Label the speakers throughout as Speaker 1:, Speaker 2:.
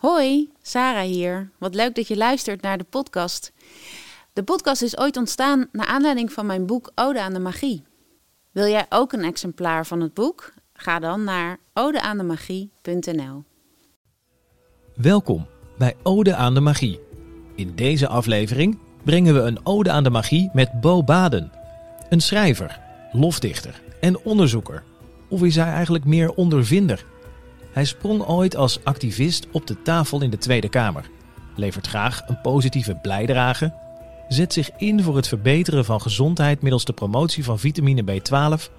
Speaker 1: Hoi, Sarah hier. Wat leuk dat je luistert naar de podcast. De podcast is ooit ontstaan naar aanleiding van mijn boek Ode aan de Magie. Wil jij ook een exemplaar van het boek? Ga dan naar odeaandemagie.nl.
Speaker 2: Welkom bij Ode aan de Magie. In deze aflevering brengen we een Ode aan de Magie met Bo Baden. Een schrijver, lofdichter en onderzoeker. Of is hij eigenlijk meer ondervinder? Hij sprong ooit als activist op de tafel in de Tweede Kamer, levert graag een positieve bijdrage, zet zich in voor het verbeteren van gezondheid middels de promotie van vitamine B12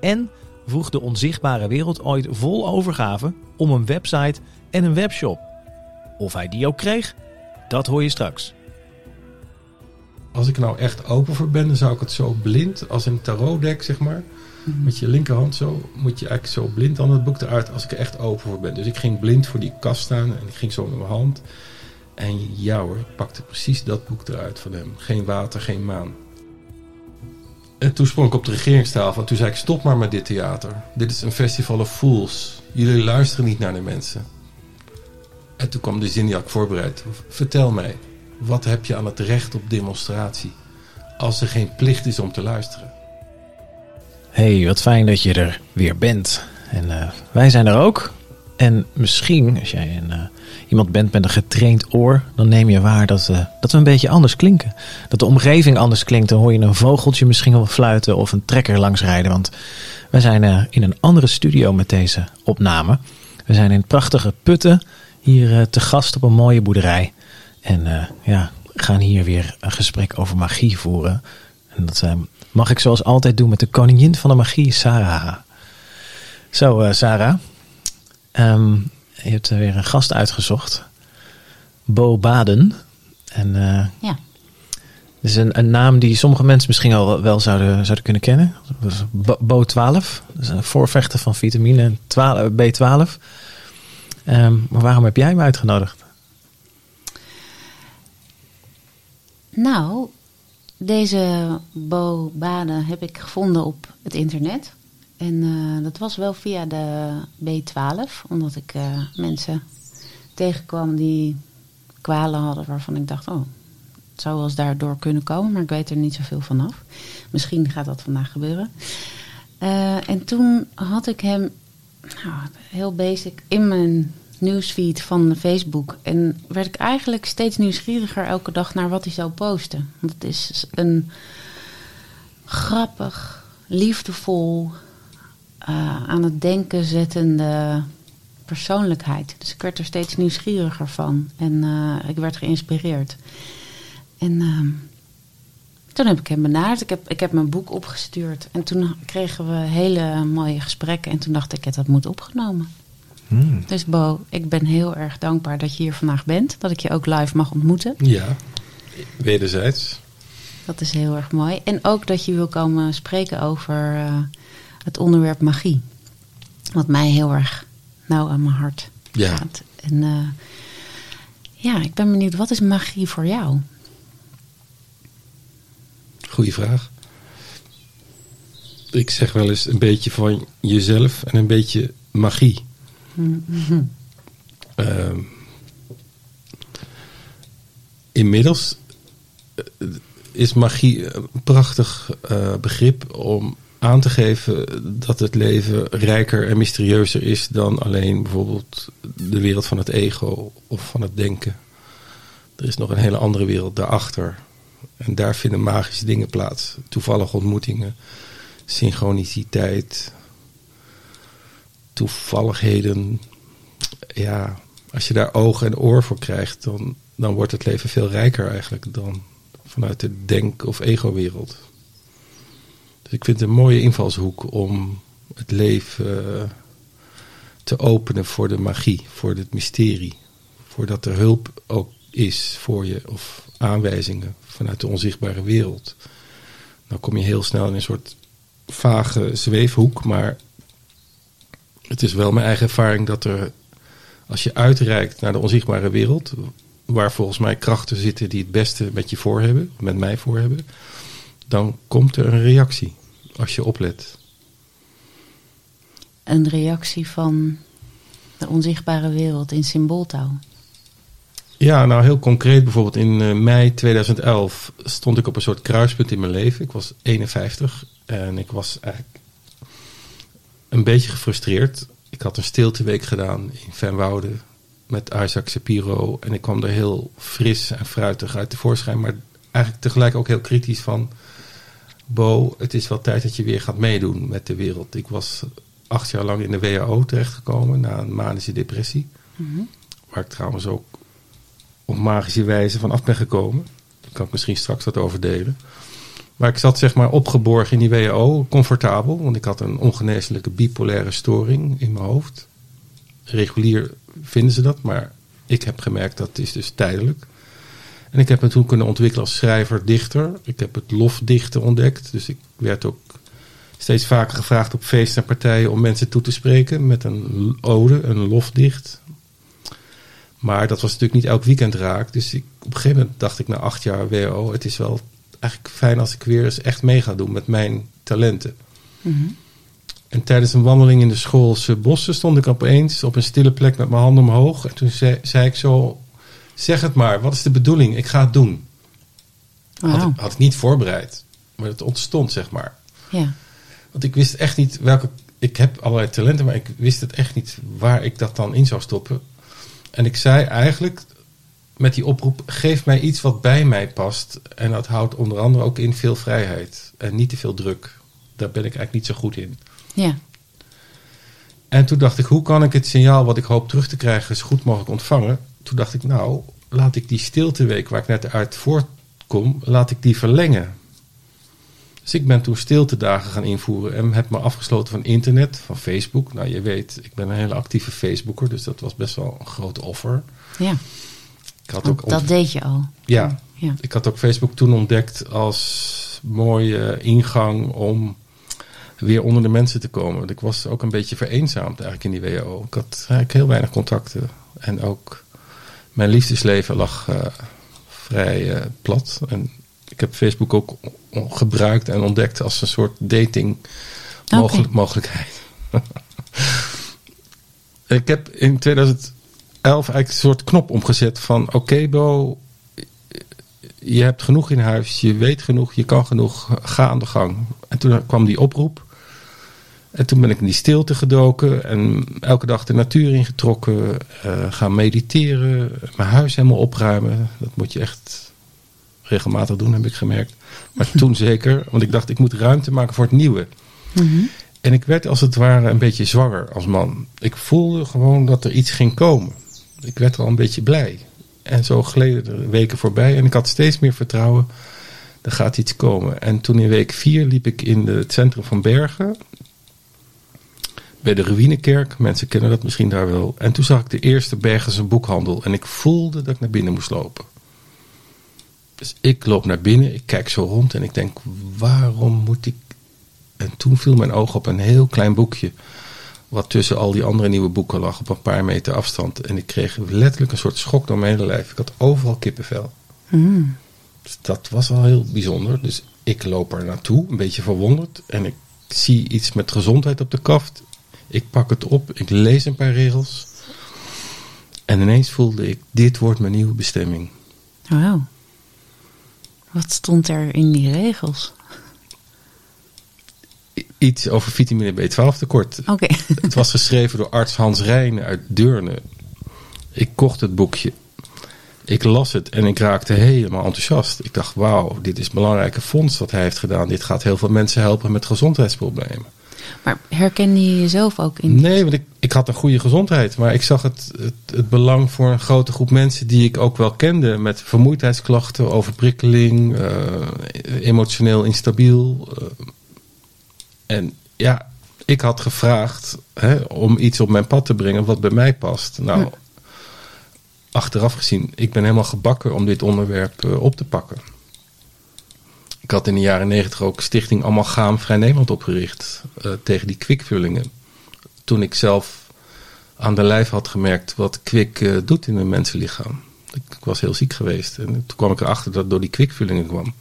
Speaker 2: en vroeg de onzichtbare wereld ooit vol overgave om een website en een webshop. Of hij die ook kreeg, dat hoor je straks.
Speaker 3: Als ik nou echt open voor ben, dan zou ik het zo blind als een tarotdek, zeg maar. Met je linkerhand zo, moet je eigenlijk zo blind dan het boek eruit als ik er echt open voor ben. Dus ik ging blind voor die kast staan en ik ging zo met mijn hand. En ja hoor, ik pakte precies dat boek eruit van hem. Geen water, geen maan. En toen sprong ik op de regeringstafel en toen zei ik stop maar met dit theater. Dit is een festival of fools. Jullie luisteren niet naar de mensen. En toen kwam de zin voorbereid. Vertel mij, wat heb je aan het recht op demonstratie als er geen plicht is om te luisteren?
Speaker 2: Hey, wat fijn dat je er weer bent. En uh, wij zijn er ook. En misschien, als jij een, uh, iemand bent met een getraind oor, dan neem je waar dat, uh, dat we een beetje anders klinken. Dat de omgeving anders klinkt. Dan hoor je een vogeltje misschien wel fluiten of een trekker langsrijden. Want wij zijn in een andere studio met deze opname. We zijn in prachtige Putten, hier te gast op een mooie boerderij. En ja, gaan hier weer een gesprek over magie voeren. En dat mag ik zoals altijd doen met de koningin van de magie, Sarah. Zo, uh, Sarah. Um, je hebt weer een gast uitgezocht. Bo Baden. En, uh,
Speaker 1: ja.
Speaker 2: Dat is een, een, naam die sommige mensen misschien al wel zouden, zouden kunnen kennen. Bo, Bo 12. Dat is een voorvechter van vitamine 12, B12. Um, maar waarom heb jij hem uitgenodigd?
Speaker 1: Nou, deze Bo Baden heb ik gevonden op het internet. En uh, dat was wel via de B12, omdat ik uh, mensen tegenkwam die kwalen hadden waarvan ik dacht, oh, het zou wel eens daardoor kunnen komen, maar ik weet er niet zoveel vanaf. Misschien gaat dat vandaag gebeuren. Uh, en toen had ik hem, nou, heel basic, in mijn nieuwsfeed van Facebook. En werd ik eigenlijk steeds nieuwsgieriger elke dag naar wat hij zou posten. Want het is een grappig, liefdevol, uh, aan het denken zettende persoonlijkheid. Dus ik werd er steeds nieuwsgieriger van. En uh, ik werd geïnspireerd. En uh, toen heb ik hem benaderd. Ik heb, ik heb mijn boek opgestuurd. En toen kregen we hele mooie gesprekken. En toen dacht ik, dat moet opgenomen. Hmm. Dus Bo, ik ben heel erg dankbaar dat je hier vandaag bent. Dat ik je ook live mag ontmoeten.
Speaker 3: Ja, wederzijds.
Speaker 1: Dat is heel erg mooi. En ook dat je wil komen spreken over uh, het onderwerp magie. Wat mij heel erg nauw aan mijn hart
Speaker 3: ja.
Speaker 1: gaat. En uh, ja, ik ben benieuwd, wat is magie voor jou?
Speaker 3: Goeie vraag. Ik zeg wel eens een beetje van jezelf en een beetje magie. Uh, inmiddels is magie een prachtig uh, begrip om aan te geven dat het leven rijker en mysterieuzer is dan alleen bijvoorbeeld de wereld van het ego of van het denken. Er is nog een hele andere wereld daarachter. En daar vinden magische dingen plaats. Toevallige ontmoetingen, synchroniciteit, toevalligheden. Ja, als je daar oog en oor voor krijgt, dan, dan wordt het leven veel rijker eigenlijk dan vanuit de denk- of ego-wereld. Dus ik vind het een mooie invalshoek om het leven te openen voor de magie, voor het mysterie. Voordat er hulp ook is voor je of aanwijzingen vanuit de onzichtbare wereld. Dan kom je heel snel in een soort vage zweefhoek, maar het is wel mijn eigen ervaring dat er, als je uitreikt naar de onzichtbare wereld, waar volgens mij krachten zitten die het beste met je voor hebben, met mij voor hebben, dan komt er een reactie als je oplet.
Speaker 1: Een reactie van de onzichtbare wereld in symbooltaal.
Speaker 3: Ja, nou heel concreet. Bijvoorbeeld in eh, mei 2011 stond ik op een soort kruispunt in mijn leven. Ik was 51 en ik was eigenlijk een beetje gefrustreerd. Ik had een stilteweek gedaan in Venwoude met Isaac Shapiro. En ik kwam er heel fris en fruitig uit tevoorschijn. Maar eigenlijk tegelijk ook heel kritisch van... Bo, het is wel tijd dat je weer gaat meedoen met de wereld. Ik was acht jaar lang in de WHO terechtgekomen na een manische depressie. Waar ik trouwens ook op magische wijze van af ben gekomen. Daar kan ik misschien straks wat over delen. Maar ik zat zeg maar opgeborgen in die WHO, comfortabel. Want ik had een ongeneeslijke bipolaire storing in mijn hoofd. Regulier vinden ze dat, maar ik heb gemerkt dat is dus tijdelijk. En ik heb me toen kunnen ontwikkelen als schrijver, dichter. Ik heb het lofdichten ontdekt. Dus ik werd ook steeds vaker gevraagd op feesten en partijen om mensen toe te spreken met een ode, een lofdicht. Maar dat was natuurlijk niet elk weekend raak. Dus ik, op een gegeven moment dacht ik na acht jaar WO, het is wel eigenlijk fijn als ik weer eens echt mee ga doen met mijn talenten. En tijdens een wandeling in de schoolse bossen stond ik opeens op een stille plek met mijn handen omhoog. En toen zei, zei ik zo, zeg het maar, wat is de bedoeling? Ik ga het doen. Had, ik- had ik niet voorbereid, maar het ontstond zeg maar.
Speaker 1: Ja.
Speaker 3: Want ik wist echt niet welke. Ik heb allerlei talenten, maar ik wist het echt niet waar ik dat dan in zou stoppen. En ik zei eigenlijk met die oproep: geef mij iets wat bij mij past. En dat houdt onder andere ook in veel vrijheid en niet te veel druk. Daar ben ik eigenlijk niet zo goed in.
Speaker 1: Ja.
Speaker 3: En toen dacht ik: hoe kan ik het signaal wat ik hoop terug te krijgen zo goed mogelijk ontvangen? Toen dacht ik: nou, laat ik die stilteweek waar ik net uit voortkom, laat ik die verlengen. Dus ik ben toen stiltedagen gaan invoeren en heb me afgesloten van internet, van Facebook. Nou, je weet, ik ben een hele actieve Facebooker, dus dat was best wel een groot offer.
Speaker 1: Ja.
Speaker 3: Ik had
Speaker 1: Want
Speaker 3: ook
Speaker 1: dat deed je al.
Speaker 3: ja,
Speaker 1: Ja.
Speaker 3: ik had ook Facebook toen ontdekt als mooie ingang om weer onder de mensen te komen. Want ik was ook een beetje vereenzaamd eigenlijk in die WHO. Ik had eigenlijk heel weinig contacten. En ook mijn liefdesleven lag eh, vrij eh, plat. En ik heb Facebook ook gebruikt en ontdekt als een soort dating mogelijk, mogelijkheid. ik heb in 2011 eigenlijk een soort knop omgezet van oké Bo, je hebt genoeg in huis, je weet genoeg, je kan genoeg, ga aan de gang. En toen kwam die oproep. En toen ben ik in die stilte gedoken en elke dag de natuur ingetrokken, eh gaan mediteren, mijn huis helemaal opruimen. Dat moet je echt regelmatig doen, heb ik gemerkt. Maar toen zeker, want ik dacht ik moet ruimte maken voor het nieuwe. En ik werd als het ware een beetje zwanger als man. Ik voelde gewoon dat er iets ging komen. Ik werd al een beetje blij. En zo gleden de weken voorbij en ik had steeds meer vertrouwen. Er gaat iets komen. En toen in week vier liep ik in het centrum van Bergen. Bij de Ruïnekerk. Mensen kennen dat misschien daar wel. En toen zag ik de eerste Bergense boekhandel. En ik voelde dat ik naar binnen moest lopen. Dus ik loop naar binnen. Ik kijk zo rond en ik denk, waarom moet ik... En toen viel mijn oog op een heel klein boekje. Wat tussen al die andere nieuwe boeken lag op een paar meter afstand. En ik kreeg letterlijk een soort schok door mijn hele lijf. Ik had overal kippenvel.
Speaker 1: Mm.
Speaker 3: Dus dat was al heel bijzonder. Dus ik loop er naartoe, een beetje verwonderd. En ik zie iets met gezondheid op de kaft. Ik pak het op, ik lees een paar regels. En ineens voelde ik, dit wordt mijn nieuwe bestemming.
Speaker 1: Wauw. Wat stond er in die regels?
Speaker 3: Iets over vitamine B12 tekort.
Speaker 1: Oké.
Speaker 3: Het was geschreven door arts Hans Rijnen uit Deurne. Ik kocht het boekje. Ik las het en ik raakte helemaal enthousiast. Ik dacht, wauw, dit is een belangrijke fonds wat hij heeft gedaan. Dit gaat heel veel mensen helpen met gezondheidsproblemen.
Speaker 1: Maar herkende je jezelf ook in?
Speaker 3: Nee, want ik, ik had een goede gezondheid. Maar ik zag het, het, het belang voor een grote groep mensen die ik ook wel kende. Met vermoeidheidsklachten, overprikkeling, eh, emotioneel instabiel. eh. En ja, ik had gevraagd hè, om iets op mijn pad te brengen wat bij mij past. Nou,
Speaker 1: Ja.
Speaker 3: achteraf gezien, ik ben helemaal gebakken om dit onderwerp eh, op te pakken. Ik had in de jaren negentig ook Stichting Amalgaam Vrij Nederland opgericht. eh, tegen die kwikvullingen. Toen ik zelf aan de lijf had gemerkt wat kwik eh, doet in een mensenlichaam. Ik, ik was heel ziek geweest. En toen kwam ik erachter dat het door die kwikvullingen kwam.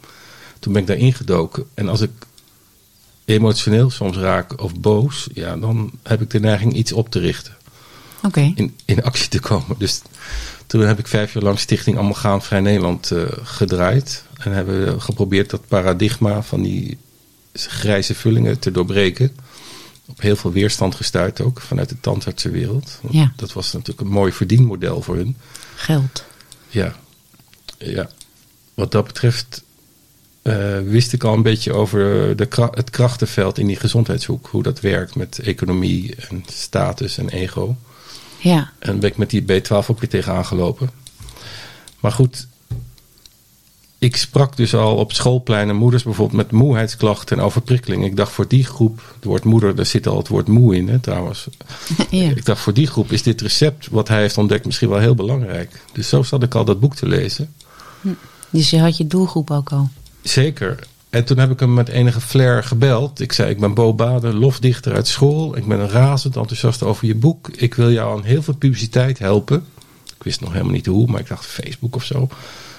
Speaker 3: Toen ben ik daar ingedoken. En als ik emotioneel soms raak of boos, ja, dan heb ik de neiging iets op te richten.
Speaker 1: Oké.
Speaker 3: in, in actie te komen. Dus toen heb ik vijf jaar lang Stichting Amalgaam Vrij Nederland eh, gedraaid. En hebben we geprobeerd dat paradigma van die grijze vullingen te doorbreken. Op heel veel weerstand gestuurd ook vanuit de tandartsenwereld.
Speaker 1: Ja.
Speaker 3: Dat was natuurlijk een mooi verdienmodel voor hun.
Speaker 1: Geld.
Speaker 3: Ja, ja. wat dat betreft eh, wist ik al een beetje over de kra- het krachtenveld in die gezondheidshoek. Hoe dat werkt met economie en status en ego.
Speaker 1: Ja.
Speaker 3: En ben ik met die B12 ook weer tegenaan gelopen. Maar goed, ik sprak dus al op schoolpleinen moeders bijvoorbeeld met moeheidsklachten en overprikkeling. Ik dacht voor die groep, het woord moeder, daar zit al het woord moe in hè, trouwens.
Speaker 1: ja.
Speaker 3: Ik dacht voor die groep is dit recept wat hij heeft ontdekt misschien wel heel belangrijk. Dus zo zat ik al dat boek te lezen.
Speaker 1: Dus je had je doelgroep ook al.
Speaker 3: Zeker. En toen heb ik hem met enige flair gebeld. Ik zei, ik ben Bo Baden, lofdichter uit school. Ik ben razend enthousiast over je boek. Ik wil jou aan heel veel publiciteit helpen. Ik wist nog helemaal niet hoe, maar ik dacht Facebook of zo.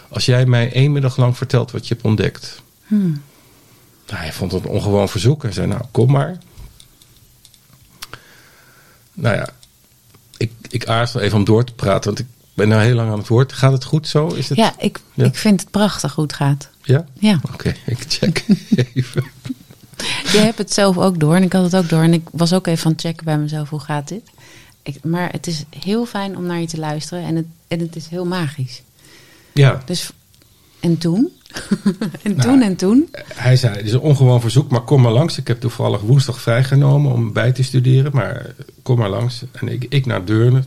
Speaker 3: Als jij mij één middag lang vertelt wat je hebt ontdekt.
Speaker 1: Hmm.
Speaker 3: Nou, hij vond het een ongewoon verzoek. Hij zei, nou, kom maar. Nou ja, ik, ik aarzel even om door te praten, want ik ben nou heel lang aan het woord. Gaat het goed zo? Is het,
Speaker 1: Ja, ik,
Speaker 3: Ja.
Speaker 1: ik vind het prachtig hoe het gaat.
Speaker 3: Ja?
Speaker 1: Ja.
Speaker 3: Oké, ik check even.
Speaker 1: Jij hebt het zelf ook door en ik had het ook door. En ik was ook even aan het checken bij mezelf, hoe gaat dit? Ik, maar het is heel fijn om naar je te luisteren en het, en het is heel magisch.
Speaker 3: Ja,
Speaker 1: Dus, en toen? en
Speaker 3: Nou,
Speaker 1: toen en toen?
Speaker 3: hij zei, het is een ongewoon verzoek, maar kom maar langs. Ik heb toevallig woensdag vrijgenomen om bij te studeren, maar kom maar langs. En ik, ik naar Deurne.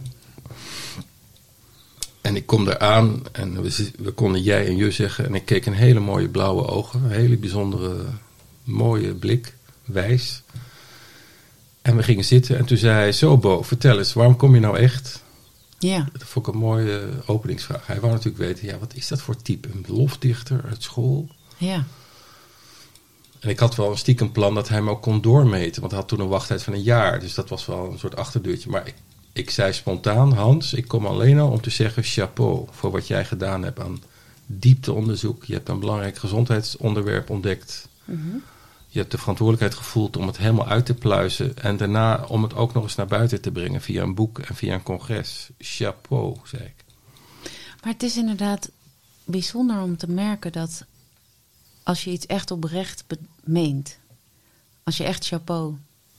Speaker 3: En ik kom eraan en we, we konden jij en je zeggen. En ik keek een hele mooie blauwe ogen, een hele bijzondere, mooie blik, wijs. En we gingen zitten en toen zei hij, zo Bo, vertel eens, waarom kom je nou echt?
Speaker 1: Ja.
Speaker 3: Dat vond ik een mooie openingsvraag. Hij wou natuurlijk weten, ja, wat is dat voor type? Een lofdichter uit school?
Speaker 1: Ja.
Speaker 3: En ik had wel een stiekem plan dat hij me ook kon doormeten. Want hij had toen een wachttijd van een jaar. Dus dat was wel een soort achterdeurtje. Maar ik, ik zei spontaan, Hans, ik kom alleen al om te zeggen chapeau voor wat jij gedaan hebt aan diepteonderzoek. Je hebt een belangrijk gezondheidsonderwerp ontdekt. Je hebt de verantwoordelijkheid gevoeld om het helemaal uit te pluizen. En daarna om het ook nog eens naar buiten te brengen via een boek en via een congres. Chapeau, zei ik.
Speaker 1: Maar het is inderdaad bijzonder om te merken dat als je iets echt oprecht meent, als je echt chapeau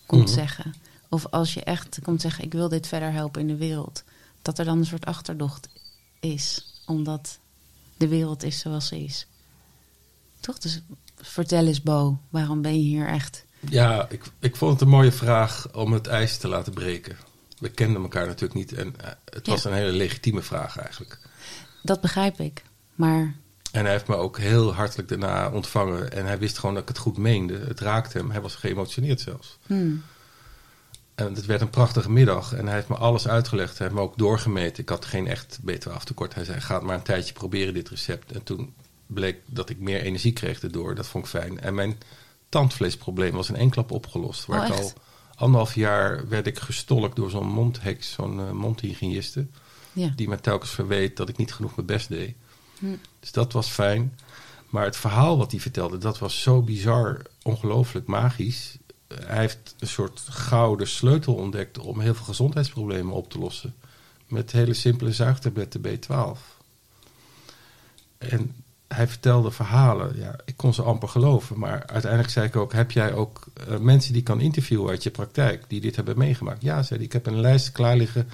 Speaker 1: komt
Speaker 3: Mhm.
Speaker 1: zeggen, of als je echt komt zeggen: Ik wil dit verder helpen in de wereld, dat er dan een soort achterdocht is, omdat de wereld is zoals ze is. Toch? Dus vertel eens, Bo, waarom ben je hier echt?
Speaker 3: Ja, ik, ik vond het een mooie vraag om het ijs te laten breken. We kenden elkaar natuurlijk niet en eh, het was
Speaker 1: Ja.
Speaker 3: een hele legitieme vraag eigenlijk.
Speaker 1: Dat begrijp ik. Maar
Speaker 3: En hij heeft me ook heel hartelijk daarna ontvangen en hij wist gewoon dat ik het goed meende. Het raakte hem, hij was geëmotioneerd zelfs.
Speaker 1: hmm,
Speaker 3: En het werd een prachtige middag en hij heeft me alles uitgelegd. Hij heeft me ook doorgemeten. Ik had geen echt B12 tekort. Hij zei, ga maar een tijdje proberen dit recept. En toen bleek dat ik meer energie kreeg erdoor. Dat vond ik fijn. En mijn tandvleesprobleem was in één klap opgelost. Waar
Speaker 1: Oh,
Speaker 3: ik al anderhalf jaar werd ik gestolkt door zo'n mondheks, zo'n eh, mondhygiëniste.
Speaker 1: ja.
Speaker 3: Die me telkens verweet dat ik niet genoeg mijn best deed.
Speaker 1: Hm.
Speaker 3: Dus dat was fijn. Maar het verhaal wat hij vertelde, dat was zo bizar, ongelooflijk magisch. Hij heeft een soort gouden sleutel ontdekt om heel veel gezondheidsproblemen op te lossen. Met hele simpele zuigtabletten B12. En hij vertelde verhalen. Ja, ik kon ze amper geloven. Maar uiteindelijk zei ik ook: Heb jij ook eh, mensen die kan interviewen uit je praktijk die dit hebben meegemaakt? Ja, zei hij. Ik heb een lijst klaar liggen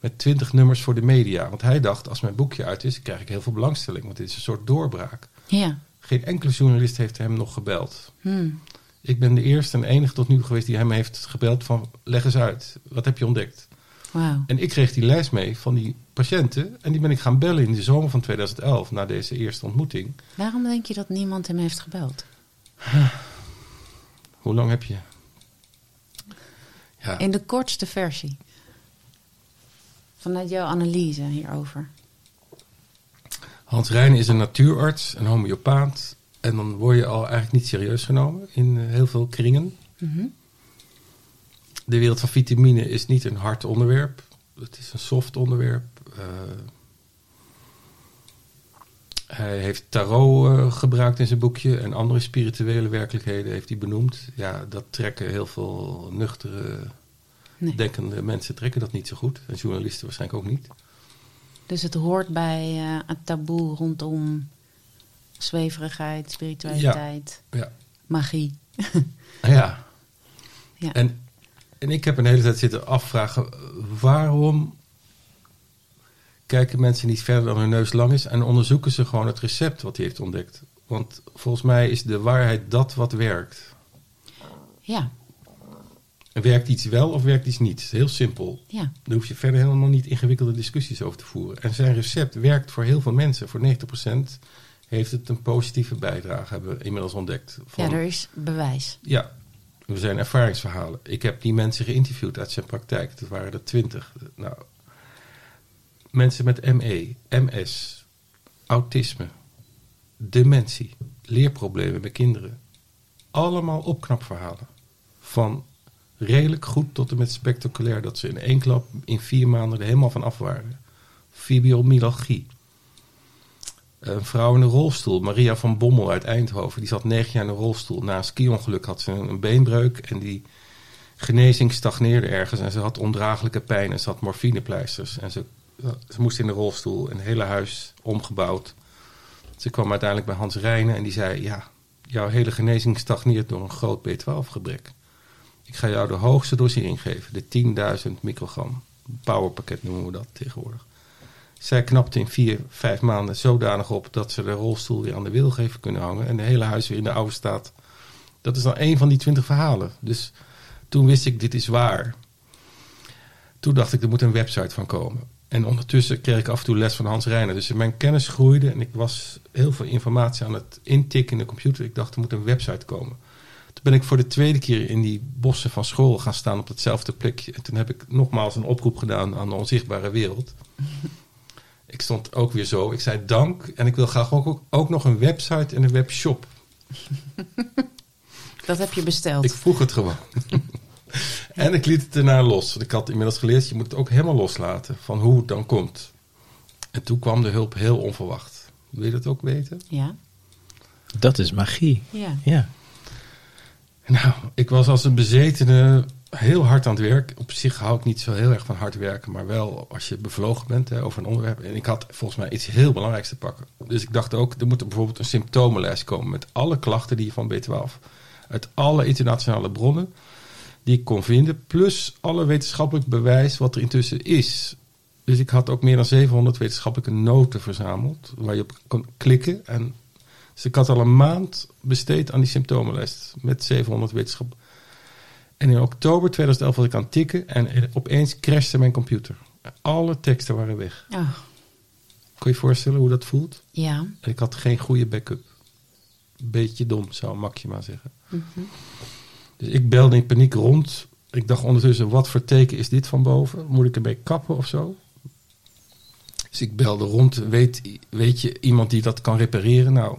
Speaker 3: met twintig nummers voor de media. Want hij dacht: Als mijn boekje uit is, krijg ik heel veel belangstelling. Want dit is een soort doorbraak.
Speaker 1: Ja.
Speaker 3: Geen enkele journalist heeft hem nog gebeld.
Speaker 1: Hmm.
Speaker 3: Ik ben de eerste en enige tot nu geweest die hem heeft gebeld van leg eens uit, wat heb je ontdekt? En ik kreeg die lijst mee van die patiënten en die ben ik gaan bellen in de zomer van 2011 na deze eerste ontmoeting.
Speaker 1: Waarom denk je dat niemand hem heeft gebeld?
Speaker 3: Hoe lang heb je? Ja,
Speaker 1: In de kortste versie. Vanuit jouw analyse hierover.
Speaker 3: Hans Rijn is een natuurarts, een homeopaat en dan word je al eigenlijk niet serieus genomen in eh, heel veel kringen.
Speaker 1: Mhm.
Speaker 3: De wereld van vitamine is niet een hard onderwerp. Het is een soft onderwerp. Eh, hij heeft tarot eh, gebruikt in zijn boekje en andere spirituele werkelijkheden heeft hij benoemd. Ja, dat trekken heel veel nuchtere
Speaker 1: Nee.
Speaker 3: Denkende mensen trekken dat niet zo goed. En journalisten waarschijnlijk ook niet.
Speaker 1: Dus het hoort bij eh, het taboe rondom zweverigheid, spiritualiteit,
Speaker 3: Ja.
Speaker 1: magie.
Speaker 3: Ja.
Speaker 1: Ja.
Speaker 3: En, en ik heb een hele tijd zitten afvragen... waarom kijken mensen niet verder dan hun neus lang is... en onderzoeken ze gewoon het recept wat hij heeft ontdekt. Want volgens mij is de waarheid dat wat werkt.
Speaker 1: Ja,
Speaker 3: werkt iets wel of werkt iets niet? Heel simpel.
Speaker 1: ja,
Speaker 3: Daar hoef je verder helemaal niet ingewikkelde discussies over te voeren. En zijn recept werkt voor heel veel mensen. Voor 90% heeft het een positieve bijdrage, hebben we inmiddels ontdekt. Van,
Speaker 1: ja, er is bewijs.
Speaker 3: ja, er zijn ervaringsverhalen. Ik heb die mensen geïnterviewd uit zijn praktijk. Dat waren er 20. Nou, mensen met ME, MS, autisme, dementie, leerproblemen bij kinderen. Allemaal opknapverhalen. Van redelijk goed tot en met spectaculair. Dat ze in één klap in vier maanden er helemaal van af waren. Fibromyalgie. Een vrouw in een rolstoel, Maria van Bommel uit Eindhoven. Die zat negen jaar in een rolstoel. Na een ski-ongeluk had ze een beenbreuk. En die genezing stagneerde ergens. En ze had ondraaglijke pijn. En ze had morfinepleisters. En ze, ze moest in de rolstoel. En het hele huis omgebouwd. Ze kwam uiteindelijk bij Hans Rijnen. En die zei, ja, jouw hele genezing stagneert door een groot B12-gebrek. Ik ga jou de hoogste dosering geven, de 10.000 microgram. Powerpakket noemen we dat tegenwoordig. Zij knapte in vier, vijf maanden zodanig op dat ze de rolstoel weer aan de heeft kunnen hangen. En de hele huis weer in de oude staat. Dat is dan één van die twintig verhalen. Dus toen wist ik, dit is waar. Toen dacht ik, er moet een website van komen. En ondertussen kreeg ik af en toe les van Hans Reiner. Dus mijn kennis groeide en ik was heel veel informatie aan het intikken in de computer. Ik dacht, er moet een website komen. Toen ben ik voor de tweede keer in die bossen van school gaan staan op hetzelfde plekje. En toen heb ik nogmaals een oproep gedaan aan de onzichtbare wereld. Ik stond ook weer zo. Ik zei dank en ik wil graag ook, ook, ook nog een website en een webshop.
Speaker 1: Dat heb je besteld.
Speaker 3: Ik vroeg het gewoon. en ik liet het ernaar los. Want ik had inmiddels geleerd, je moet het ook helemaal loslaten van hoe het dan komt. En toen kwam de hulp heel onverwacht. Wil je dat ook weten?
Speaker 1: Ja,
Speaker 2: Dat is magie.
Speaker 1: ja.
Speaker 2: Ja.
Speaker 3: Nou, ik was als een bezetene heel hard aan het werk. Op zich hou ik niet zo heel erg van hard werken, maar wel als je bevlogen bent hè, over een onderwerp. En ik had volgens mij iets heel belangrijks te pakken. Dus ik dacht ook, er moet er bijvoorbeeld een symptomenlijst komen met alle klachten die je van B12 uit alle internationale bronnen die ik kon vinden, plus alle wetenschappelijk bewijs wat er intussen is. Dus ik had ook meer dan 700 wetenschappelijke noten verzameld, waar je op kon klikken. En dus ik had al een maand besteed aan die symptomenlijst met 700 wetenschap. En in oktober 2011 was ik aan het tikken en opeens crashte mijn computer. Alle teksten waren weg.
Speaker 1: Oh,
Speaker 3: Kun je je voorstellen hoe dat voelt?
Speaker 1: ja.
Speaker 3: En ik had geen goede backup. Beetje dom, zou Maxima zeggen.
Speaker 1: Mhm.
Speaker 3: Dus ik belde in paniek rond. Ik dacht ondertussen, wat voor teken is dit van boven? Moet ik ermee kappen of zo? Dus ik belde rond. Weet, weet je iemand die dat kan repareren? Nou,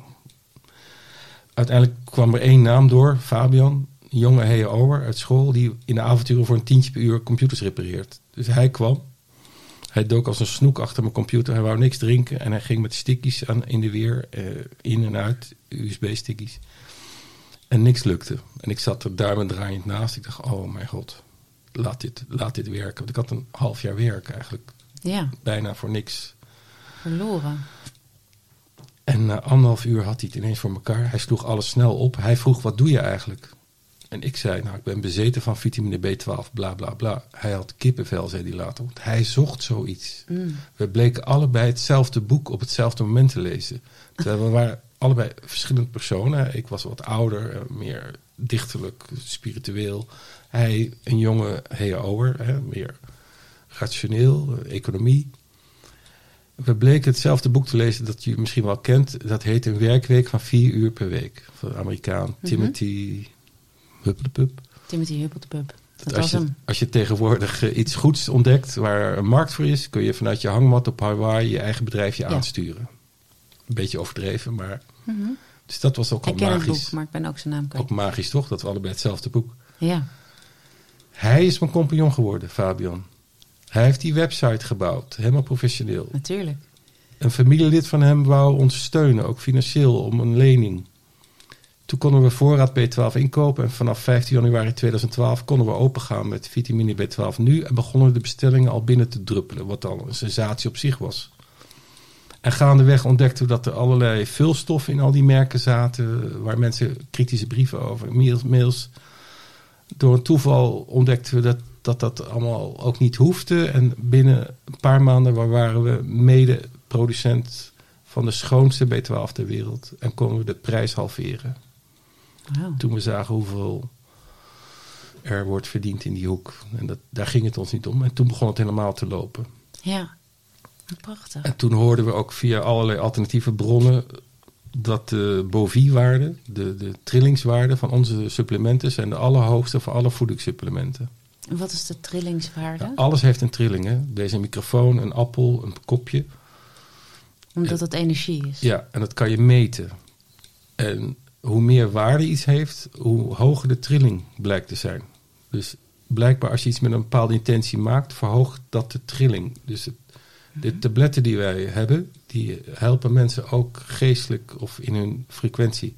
Speaker 3: uiteindelijk kwam er één naam door. Fabian, jonge HEO'er uit school... die in de avonturen voor een tientje per uur computers repareert. Dus hij kwam. Hij dook als een snoek achter mijn computer. Hij wou niks drinken. En hij ging met stickies aan, in de weer. eh, in en uit. USB-stickies. En niks lukte. En ik zat er duimend draaiend naast. Ik dacht, oh mijn god, laat dit, laat dit werken. Want ik had een half jaar werk eigenlijk.
Speaker 1: Ja,
Speaker 3: Bijna voor niks.
Speaker 1: verloren.
Speaker 3: En na anderhalf uur had hij het ineens voor elkaar. Hij sloeg alles snel op. Hij vroeg, wat doe je eigenlijk? En ik zei, nou, ik ben bezeten van vitamine B12, bla bla bla. Hij had kippenvel, zei hij later. Want hij zocht zoiets.
Speaker 1: Mm.
Speaker 3: We bleken allebei hetzelfde boek op hetzelfde moment te lezen. Terwijl we waren allebei verschillende personen. Ik was wat ouder, eh, meer dichterlijk, spiritueel. Hij een jonge HEO'er, meer rationeel, eh, economie. We bleken hetzelfde boek te lezen dat je misschien wel kent. Dat heet Een werkweek van vier uur per week. Van de Amerikaan Timothy Hupplepup.
Speaker 1: Timothy Huppeltepub. Dat
Speaker 3: als,
Speaker 1: was
Speaker 3: je,
Speaker 1: hem.
Speaker 3: als je tegenwoordig eh, iets goeds ontdekt waar een markt voor is, kun je vanuit je hangmat op Hawaii je eigen bedrijfje
Speaker 1: Ja.
Speaker 3: aansturen. Een beetje overdreven, maar.
Speaker 1: Mhm.
Speaker 3: Dus dat was ook al
Speaker 1: Ik ken
Speaker 3: magisch.
Speaker 1: boek, maar ik ben ook zijn naam kwijt.
Speaker 3: Ook magisch toch, dat we allebei hetzelfde boek.
Speaker 1: Ja,
Speaker 3: Hij is mijn compagnon geworden, Fabian. Hij heeft die website gebouwd, helemaal professioneel.
Speaker 1: natuurlijk.
Speaker 3: Een familielid van hem wou ons steunen, ook financieel, om een lening. Konden we voorraad B12 inkopen. En vanaf 15 januari 2012 konden we opengaan met vitamine B12 nu. En begonnen de bestellingen al binnen te druppelen. Wat al een sensatie op zich was. En gaandeweg ontdekten we dat er allerlei vulstoffen in al die merken zaten. Waar mensen kritische brieven over, mails. Door een toeval ontdekten we dat, dat dat allemaal ook niet hoefde. En binnen een paar maanden waren we mede producent van de schoonste B12 ter wereld. En konden we de prijs halveren. Toen we zagen hoeveel er wordt verdiend in die hoek. En dat, daar ging het ons niet om. En toen begon het helemaal te lopen.
Speaker 1: Ja, prachtig.
Speaker 3: En toen hoorden we ook via allerlei alternatieve bronnen dat de bovie-waarde, de, de trillingswaarde van onze supplementen, zijn de allerhoogste van alle voedingssupplementen.
Speaker 1: En wat is de trillingswaarde?
Speaker 3: Ja, alles heeft een trilling. Hè? Deze microfoon, een appel, een kopje.
Speaker 1: Omdat het energie is.
Speaker 3: Ja, en dat kan je meten. En hoe meer waarde iets heeft, hoe hoger de trilling blijkt te zijn. Dus blijkbaar als je iets met een bepaalde intentie maakt, verhoogt dat de trilling. Dus het, de tabletten die wij hebben, die helpen mensen ook geestelijk of in hun frequentie.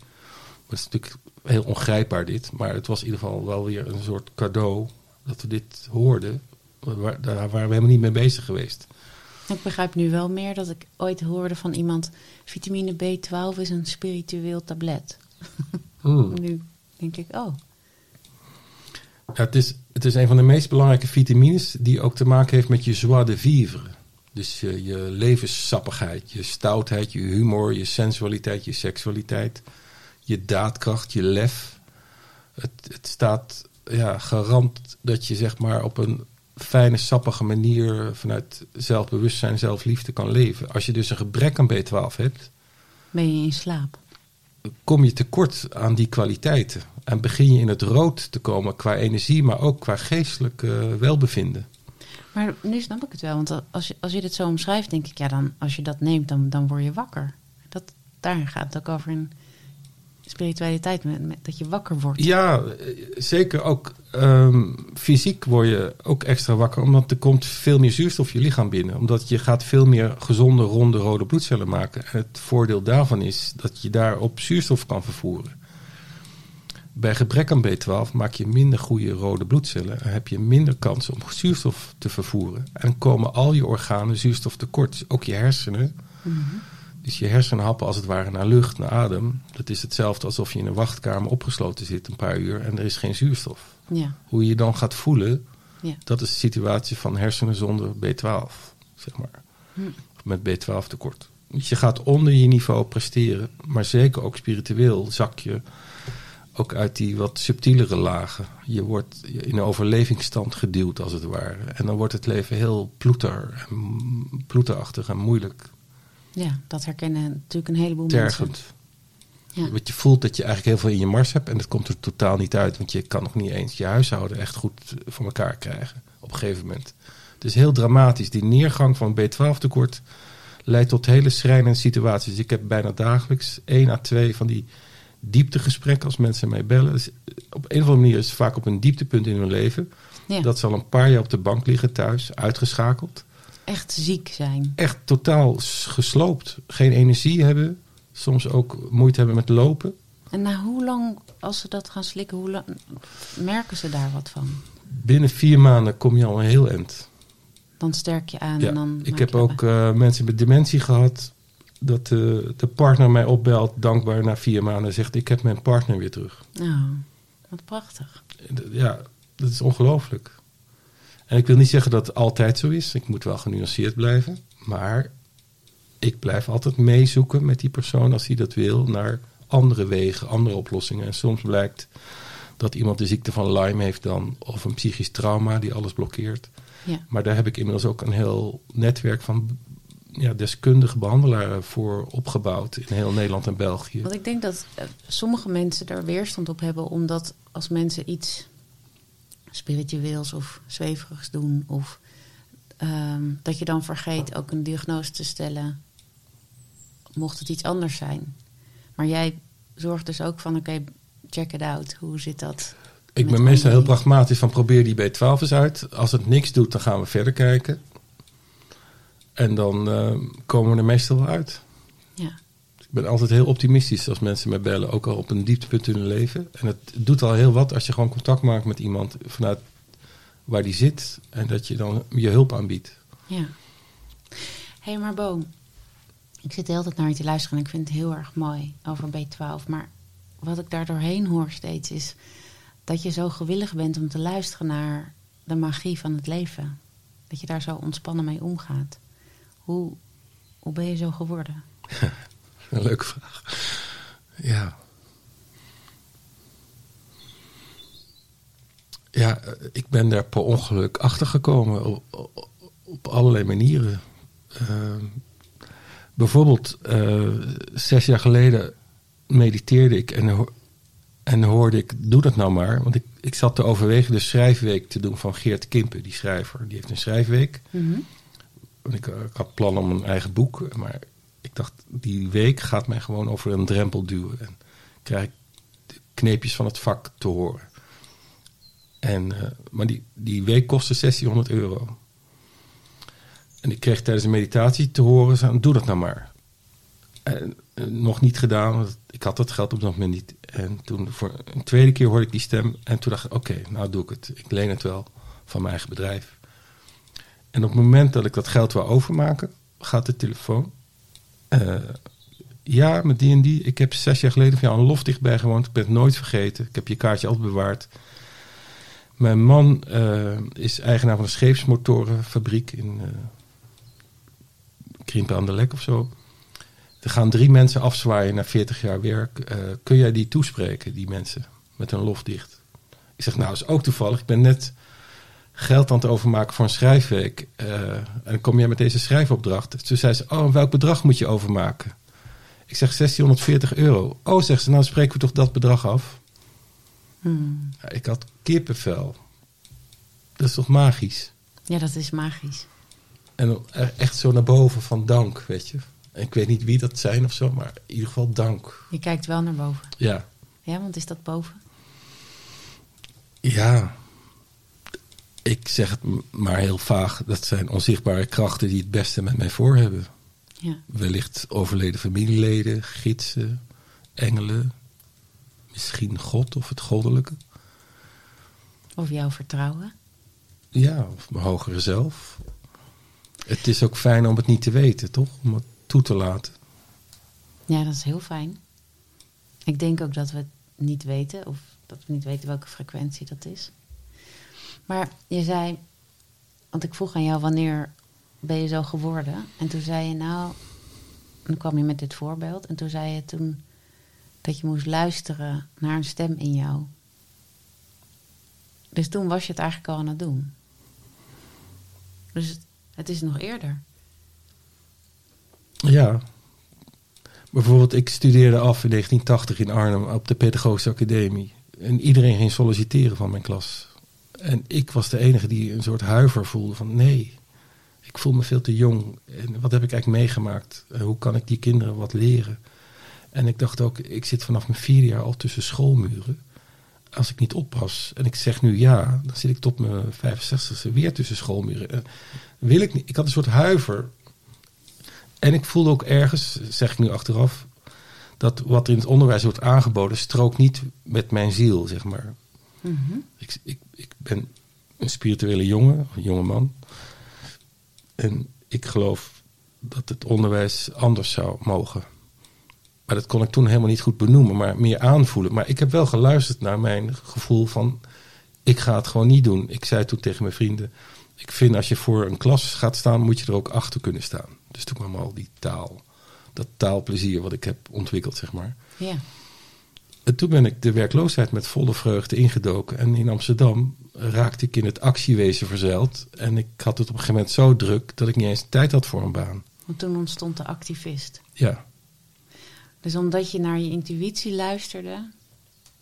Speaker 3: Dat is natuurlijk heel ongrijpbaar dit, maar het was in ieder geval wel weer een soort cadeau dat we dit hoorden. Waar, daar waren we helemaal niet mee bezig geweest.
Speaker 1: Ik begrijp nu wel meer dat ik ooit hoorde van iemand: vitamine B12 is een spiritueel tablet.
Speaker 3: Hmm.
Speaker 1: Nu denk ik, oh,
Speaker 3: Ja, het, is, het is een van de meest belangrijke vitamines die ook te maken heeft met je joie de vivre. Dus je, je levenssappigheid, je stoutheid, je humor, je sensualiteit, je seksualiteit, je daadkracht, je lef. Het, het staat ja, garant dat je zeg maar op een fijne, sappige manier vanuit zelfbewustzijn, zelfliefde kan leven. Als je dus een gebrek aan B12 hebt,
Speaker 1: ben je in slaap?
Speaker 3: Kom je tekort aan die kwaliteiten. En begin je in het rood te komen qua energie, maar ook qua geestelijk eh, welbevinden.
Speaker 1: Maar nu snap ik het wel, want als je, als je dit zo omschrijft, denk ik, ja, dan als je dat neemt, dan, dan word je wakker. Dat, daar gaat het ook over in spiritualiteit, dat je wakker wordt.
Speaker 3: Ja, eh, zeker ook ehm, fysiek word je ook extra wakker, omdat er komt veel meer zuurstof je lichaam binnen. Omdat je gaat veel meer gezonde, ronde, rode bloedcellen maken. En het voordeel daarvan is dat je daarop zuurstof kan vervoeren. Bij gebrek aan B12 maak je minder goede rode bloedcellen en heb je minder kans om zuurstof te vervoeren. En komen al je organen zuurstof tekort, ook je hersenen. Dus je hersenen happen als het ware naar lucht, naar adem. Dat is hetzelfde alsof je in een wachtkamer opgesloten zit een paar uur en er is geen zuurstof.
Speaker 1: Ja,
Speaker 3: Hoe je je dan gaat voelen,
Speaker 1: ja.
Speaker 3: dat is de situatie van hersenen zonder B12, zeg maar.
Speaker 1: Hm.
Speaker 3: Met B12 tekort. Dus je gaat onder je niveau presteren, maar zeker ook spiritueel zak je ook uit die wat subtielere lagen. Je wordt in een overlevingsstand geduwd, als het ware. En dan wordt het leven heel ploeter, en ploeterachtig en moeilijk,
Speaker 1: ja, dat herkennen natuurlijk een heleboel mensen. Ja.
Speaker 3: Want je voelt dat je eigenlijk heel veel in je mars hebt en dat komt er totaal niet uit. Want je kan nog niet eens je huishouden echt goed voor elkaar krijgen op een gegeven moment. Het is heel dramatisch. Die neergang van B12 tekort leidt tot hele schrijnende situaties. Ik heb bijna dagelijks één à twee van die dieptegesprekken als mensen mij bellen. Dus op een of andere manier is het vaak op een dieptepunt in hun leven.
Speaker 1: Ja,
Speaker 3: Dat ze al een paar jaar op de bank liggen thuis, uitgeschakeld.
Speaker 1: Echt ziek zijn.
Speaker 3: Echt totaal gesloopt. Geen energie hebben. Soms ook moeite hebben met lopen.
Speaker 1: En na hoe lang, als ze dat gaan slikken, hoe lang merken ze daar wat van?
Speaker 3: Binnen vier maanden kom je al een heel eind.
Speaker 1: Dan sterk je aan
Speaker 3: Ja,
Speaker 1: en dan.
Speaker 3: ik heb ook eh, mensen met dementie gehad. Dat de, de partner mij opbelt, dankbaar na vier maanden, zegt: Ik heb mijn partner weer terug.
Speaker 1: Nou, wat prachtig.
Speaker 3: Ja, dat is ongelooflijk. En ik wil niet zeggen dat het altijd zo is. Ik moet wel genuanceerd blijven. Maar ik blijf altijd meezoeken met die persoon, als hij dat wil, naar andere wegen, andere oplossingen. En soms blijkt dat iemand de ziekte van Lyme heeft dan, of een psychisch trauma die alles blokkeert.
Speaker 1: Ja,
Speaker 3: Maar daar heb ik inmiddels ook een heel netwerk van ja, deskundige behandelaren voor opgebouwd in heel Nederland en België.
Speaker 1: want ik denk dat eh, sommige mensen daar weerstand op hebben, omdat als mensen iets spiritueels of zweverigs doen, of ehm, dat je dan vergeet ook een diagnose te stellen, mocht het iets anders zijn. Maar jij zorgt dus ook van: oké, check it out. Hoe zit dat?
Speaker 3: Ik ben meestal heel pragmatisch van probeer die B12 eens uit. Als het niks doet, dan gaan we verder kijken. En dan eh, komen we er meestal wel uit.
Speaker 1: Ja.
Speaker 3: Ik ben altijd heel optimistisch als mensen mij bellen, ook al op een dieptepunt in hun leven. En het doet al heel wat als je gewoon contact maakt met iemand vanuit waar die zit en dat je dan je hulp aanbiedt.
Speaker 1: Ja. Hé, hey, maar Bo, ik zit de hele tijd naar je te luisteren en ik vind het heel erg mooi over B12. Maar wat ik daar doorheen hoor steeds is dat je zo gewillig bent om te luisteren naar de magie van het leven. Dat je daar zo ontspannen mee omgaat. Hoe, hoe ben je zo geworden?
Speaker 3: Een leuke vraag. Ja. Ja, ik ben daar per ongeluk achter gekomen op, op, allerlei manieren. Uh, bijvoorbeeld, uh, zes jaar geleden mediteerde ik en, en hoorde ik, doe dat nou maar. Want ik, ik zat te overwegen de schrijfweek te doen van Geert Kimpen, die schrijver. Die heeft een schrijfweek. Mm ik, ik, had plan om een eigen boek, maar dacht, die week gaat mij gewoon over een drempel duwen. En krijg ik de kneepjes van het vak te horen. En, uh, maar die, die week kostte 1600 euro. En ik kreeg tijdens de meditatie te horen, doe dat nou maar. En, uh, nog niet gedaan, ik had dat geld op dat moment niet. En toen voor een tweede keer hoorde ik die stem. En toen dacht ik, oké, nou doe ik het. Ik leen het wel van mijn eigen bedrijf. En op het moment dat ik dat geld wil overmaken, gaat de telefoon. Uh, ja, met die en die. Ik heb zes jaar geleden van jou een lof dichtbij gewoond. Ik ben het nooit vergeten. Ik heb je kaartje altijd bewaard. Mijn man uh, is eigenaar van een scheepsmotorenfabriek in uh, Krimpen aan de Lek of zo. Er gaan drie mensen afzwaaien na 40 jaar werk. Kun jij die toespreken, die mensen, met een lof dicht? Ik zeg, nou, is ook toevallig. Ik ben net geld aan het overmaken voor een schrijfweek. Uh, en dan kom jij met deze schrijfopdracht. Toen zei ze, oh, welk bedrag moet je overmaken? Ik zeg 1640 euro. Oh, zegt ze, nou spreken we toch dat bedrag af?
Speaker 1: Hmm.
Speaker 3: Ja, ik had kippenvel. Dat is toch magisch?
Speaker 1: Ja, dat is magisch.
Speaker 3: En echt zo naar boven van dank, weet je. En ik weet niet wie dat zijn of zo, maar in ieder geval dank.
Speaker 1: Je kijkt wel naar boven.
Speaker 3: Ja.
Speaker 1: Ja, want is dat boven?
Speaker 3: Ja, ik zeg het maar heel vaag. Dat zijn onzichtbare krachten die het beste met mij voor hebben.
Speaker 1: Ja.
Speaker 3: Wellicht overleden familieleden, gidsen, engelen. Misschien God of het goddelijke.
Speaker 1: Of jouw vertrouwen.
Speaker 3: Ja, of mijn hogere zelf. Het is ook fijn om het niet te weten, toch? Om het toe te laten.
Speaker 1: Ja, dat is heel fijn. Ik denk ook dat we het niet weten, of dat we niet weten welke frequentie dat is. Maar je zei, want ik vroeg aan jou wanneer ben je zo geworden? En toen zei je nou, dan kwam je met dit voorbeeld. En toen zei je toen dat je moest luisteren naar een stem in jou. Dus toen was je het eigenlijk al aan het doen. Dus het, is nog eerder.
Speaker 3: Ja. Bijvoorbeeld, ik studeerde af in 1980 in Arnhem op de Pedagogische Academie. En iedereen ging solliciteren van mijn klas. En ik was de enige die een soort huiver voelde van nee, ik voel me veel te jong. En wat heb ik eigenlijk meegemaakt? Hoe kan ik die kinderen wat leren? En ik dacht ook, ik zit vanaf mijn vierde jaar al tussen schoolmuren. Als ik niet oppas en ik zeg nu ja, dan zit ik tot mijn 65ste weer tussen schoolmuren. wil ik niet. Ik had een soort huiver. En ik voelde ook ergens, zeg ik nu achteraf, dat wat er in het onderwijs wordt aangeboden strookt niet met mijn ziel, zeg maar.
Speaker 1: Mm -hmm.
Speaker 3: ik, ik, ik ben een spirituele jongen, een jonge man. En ik geloof dat het onderwijs anders zou mogen. Maar dat kon ik toen helemaal niet goed benoemen, maar meer aanvoelen. Maar ik heb wel geluisterd naar mijn gevoel van, ik ga het gewoon niet doen. Ik zei toen tegen mijn vrienden, ik vind als je voor een klas gaat staan, moet je er ook achter kunnen staan. Dus toen kwam al die taal, dat taalplezier wat ik heb ontwikkeld, zeg maar.
Speaker 1: Ja.
Speaker 3: En toen ben ik de werkloosheid met volle vreugde ingedoken. En in Amsterdam raakte ik in het actiewezen verzeild. En ik had het op een gegeven moment zo druk dat ik niet eens tijd had voor een baan.
Speaker 1: Want toen ontstond de activist.
Speaker 3: Ja.
Speaker 1: Dus omdat je naar je intuïtie luisterde,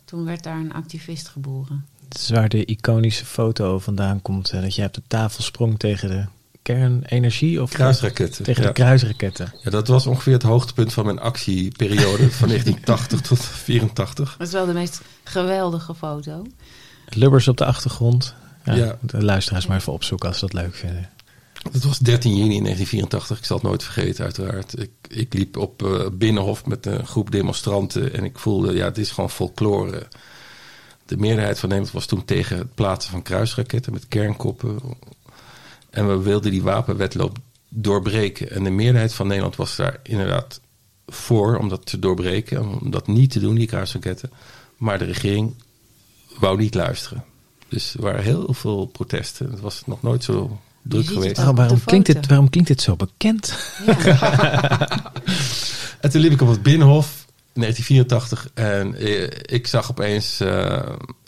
Speaker 1: toen werd daar een activist geboren.
Speaker 2: Het is waar de iconische foto vandaan komt. Dat jij op de tafel sprong tegen de kernenergie? Of
Speaker 3: kruisraketten.
Speaker 2: Tegen
Speaker 3: ja.
Speaker 2: de kruisraketten.
Speaker 3: Ja, dat was ongeveer het hoogtepunt van mijn actieperiode van 1980 tot 84.
Speaker 1: Dat is wel de meest geweldige foto.
Speaker 2: Lubbers op de achtergrond. Ja,
Speaker 3: Ja.
Speaker 2: De luisteraars maar even opzoeken als ze dat leuk vinden.
Speaker 3: Het was 13 juni 1984. Ik zal het nooit vergeten, uiteraard. Ik, ik liep op uh, Binnenhof met een groep demonstranten. En ik voelde, ja, het is gewoon folklore. De meerderheid van Nederland was toen tegen het plaatsen van kruisraketten met kernkoppen. En we wilden die wapenwetloop doorbreken. En de meerderheid van Nederland was daar inderdaad voor om dat te doorbreken. Om dat niet te doen, die kruisraketten. Maar de regering wou niet luisteren. Dus er waren heel veel protesten. Het was nog nooit zo druk geweest.
Speaker 2: Oh, waarom, klinkt dit, waarom klinkt dit zo bekend?
Speaker 3: Ja. en toen liep ik op het Binnenhof. 1984 en ik zag opeens uh,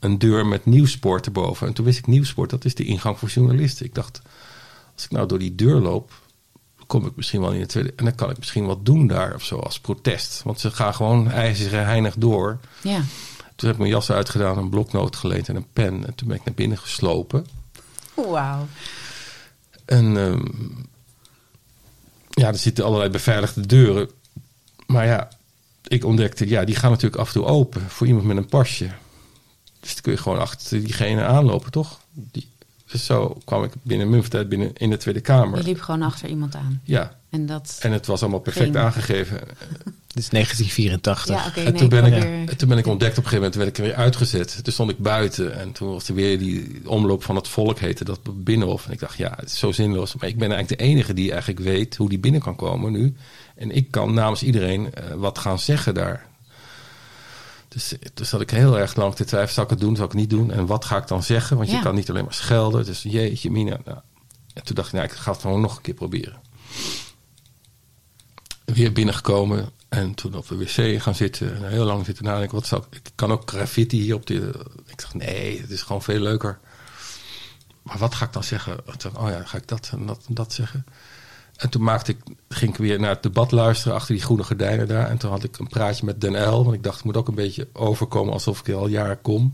Speaker 3: een deur met nieuwsport erboven. En toen wist ik nieuwsport, dat is de ingang voor journalisten. Ik dacht, als ik nou door die deur loop, kom ik misschien wel in het tweede. En dan kan ik misschien wat doen daar of zo als protest. Want ze gaan gewoon ijzeren heinig door.
Speaker 1: Ja.
Speaker 3: Toen heb ik mijn jas uitgedaan, een bloknoot geleend en een pen. En toen ben ik naar binnen geslopen.
Speaker 1: Wauw.
Speaker 3: En um, ja, er zitten allerlei beveiligde deuren. Maar ja, ik ontdekte, ja, die gaan natuurlijk af en toe open voor iemand met een pasje. Dus dan kun je gewoon achter diegene aanlopen, toch? Die, dus zo kwam ik binnen een tijd binnen in de Tweede Kamer.
Speaker 1: Je liep gewoon achter iemand aan.
Speaker 3: Ja.
Speaker 1: En, dat
Speaker 3: en het was allemaal perfect aangegeven.
Speaker 2: Dit is 1984.
Speaker 1: Ja, okay,
Speaker 3: en
Speaker 1: nee,
Speaker 3: toen, ben ik,
Speaker 1: weer...
Speaker 3: toen ben ik ontdekt op een gegeven moment, werd ik er weer uitgezet. Toen stond ik buiten en toen was er weer die omloop van het volk, heette dat binnenhof. En ik dacht, ja, het is zo zinloos. Maar ik ben eigenlijk de enige die eigenlijk weet hoe die binnen kan komen nu. En ik kan namens iedereen uh, wat gaan zeggen daar. Dus, dus zat ik heel erg lang te twijfelen, zal ik het doen, zal ik het niet doen? En wat ga ik dan zeggen? Want
Speaker 1: Ja.
Speaker 3: je kan niet alleen maar schelden. Dus jeetje, Mina. Nou, en toen dacht ik, nou, ik ga het gewoon nog een keer proberen. Weer binnengekomen en toen op de wc gaan zitten. En heel lang zitten nadenken. Wat zou ik, ik kan ook graffiti hier op de. Ik dacht, nee, het is gewoon veel leuker. Maar wat ga ik dan zeggen? Oh ja, ga ik dat en dat en dat zeggen? En toen maakte ik, ging ik weer naar het debat luisteren achter die groene gordijnen daar. En toen had ik een praatje met Den L. Want ik dacht, het moet ook een beetje overkomen alsof ik al jaren kom.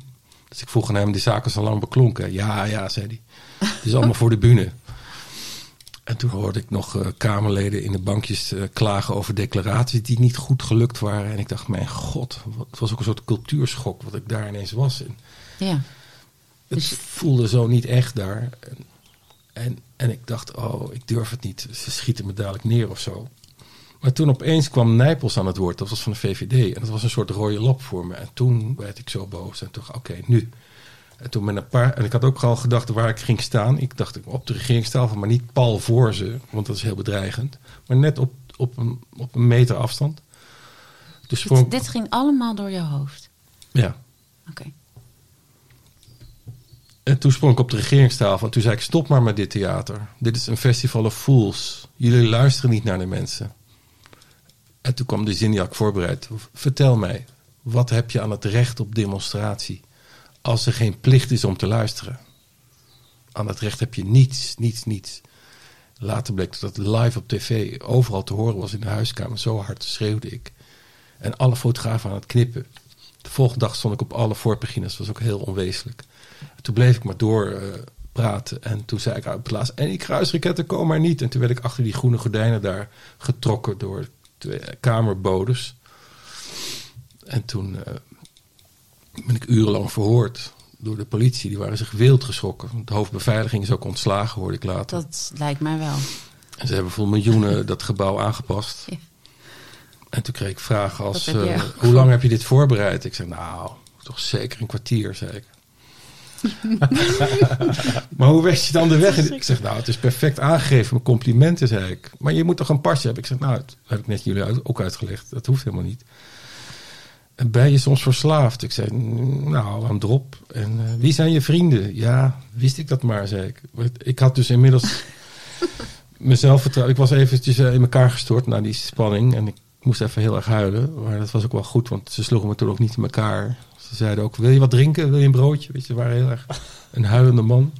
Speaker 3: Dus ik vroeg aan hem, die zaken zijn lang beklonken. Ja, ja, zei hij. Het is allemaal voor de bühne. En toen hoorde ik nog uh, Kamerleden in de bankjes uh, klagen over declaraties die niet goed gelukt waren. En ik dacht, mijn god, wat, het was ook een soort cultuurschok wat ik daar ineens was. En
Speaker 1: Ja.
Speaker 3: het
Speaker 1: Dus-
Speaker 3: voelde zo niet echt daar. En, en, en ik dacht, oh, ik durf het niet. Ze schieten me dadelijk neer of zo. Maar toen opeens kwam Nijpels aan het woord. Dat was van de VVD. En dat was een soort rode lap voor me. En toen werd ik zo boos. En toen oké, nu. En toen met een paar... En ik had ook al gedacht waar ik ging staan. Ik dacht op de regeringstafel, maar niet pal voor ze. Want dat is heel bedreigend. Maar net op, op, een, op een meter afstand. Dus voor...
Speaker 1: Dit, dit ging allemaal door jouw hoofd.
Speaker 3: Ja.
Speaker 1: Oké.
Speaker 3: En toen sprong ik op de regeringstafel en toen zei ik: Stop maar met dit theater. Dit is een festival of fools. Jullie luisteren niet naar de mensen. En toen kwam de zin voorbereid. Vertel mij, wat heb je aan het recht op demonstratie als er geen plicht is om te luisteren? Aan het recht heb je niets, niets, niets. Later bleek dat live op tv overal te horen was in de huiskamer. Zo hard schreeuwde ik. En alle fotografen aan het knippen. De volgende dag stond ik op alle voorpagina's. Was ook heel onwezenlijk. Toen bleef ik maar door uh, praten. En toen zei ik uit het laatst, en die kruisraketten komen maar niet. En toen werd ik achter die groene gordijnen daar getrokken door twee kamerbodes. En toen uh, ben ik urenlang verhoord door de politie. Die waren zich wild geschrokken. De hoofdbeveiliging is ook ontslagen, hoorde ik later.
Speaker 1: Dat lijkt mij wel.
Speaker 3: En ze hebben voor miljoenen dat gebouw aangepast.
Speaker 1: Ja.
Speaker 3: En toen kreeg ik vragen als, uh,
Speaker 1: ook
Speaker 3: hoe lang heb je dit voorbereid? Ik zei, nou, toch zeker een kwartier, zei ik. maar hoe wist je dan de weg? Ik zeg, nou, het is perfect aangegeven. Mijn complimenten, zei ik. Maar je moet toch een pasje hebben? Ik zeg, nou, dat heb ik net jullie ook uitgelegd. Dat hoeft helemaal niet. En ben je soms verslaafd? Ik zei, nou, aan drop. En uh, wie zijn je vrienden? Ja, wist ik dat maar, zei ik. Ik had dus inmiddels mezelf vertrouwen. Ik was eventjes uh, in elkaar gestort na die spanning. En ik moest even heel erg huilen. Maar dat was ook wel goed, want ze sloegen me toen ook niet in elkaar. Ze zeiden ook, wil je wat drinken? Wil je een broodje? Weet je, ze waren heel erg een huilende man.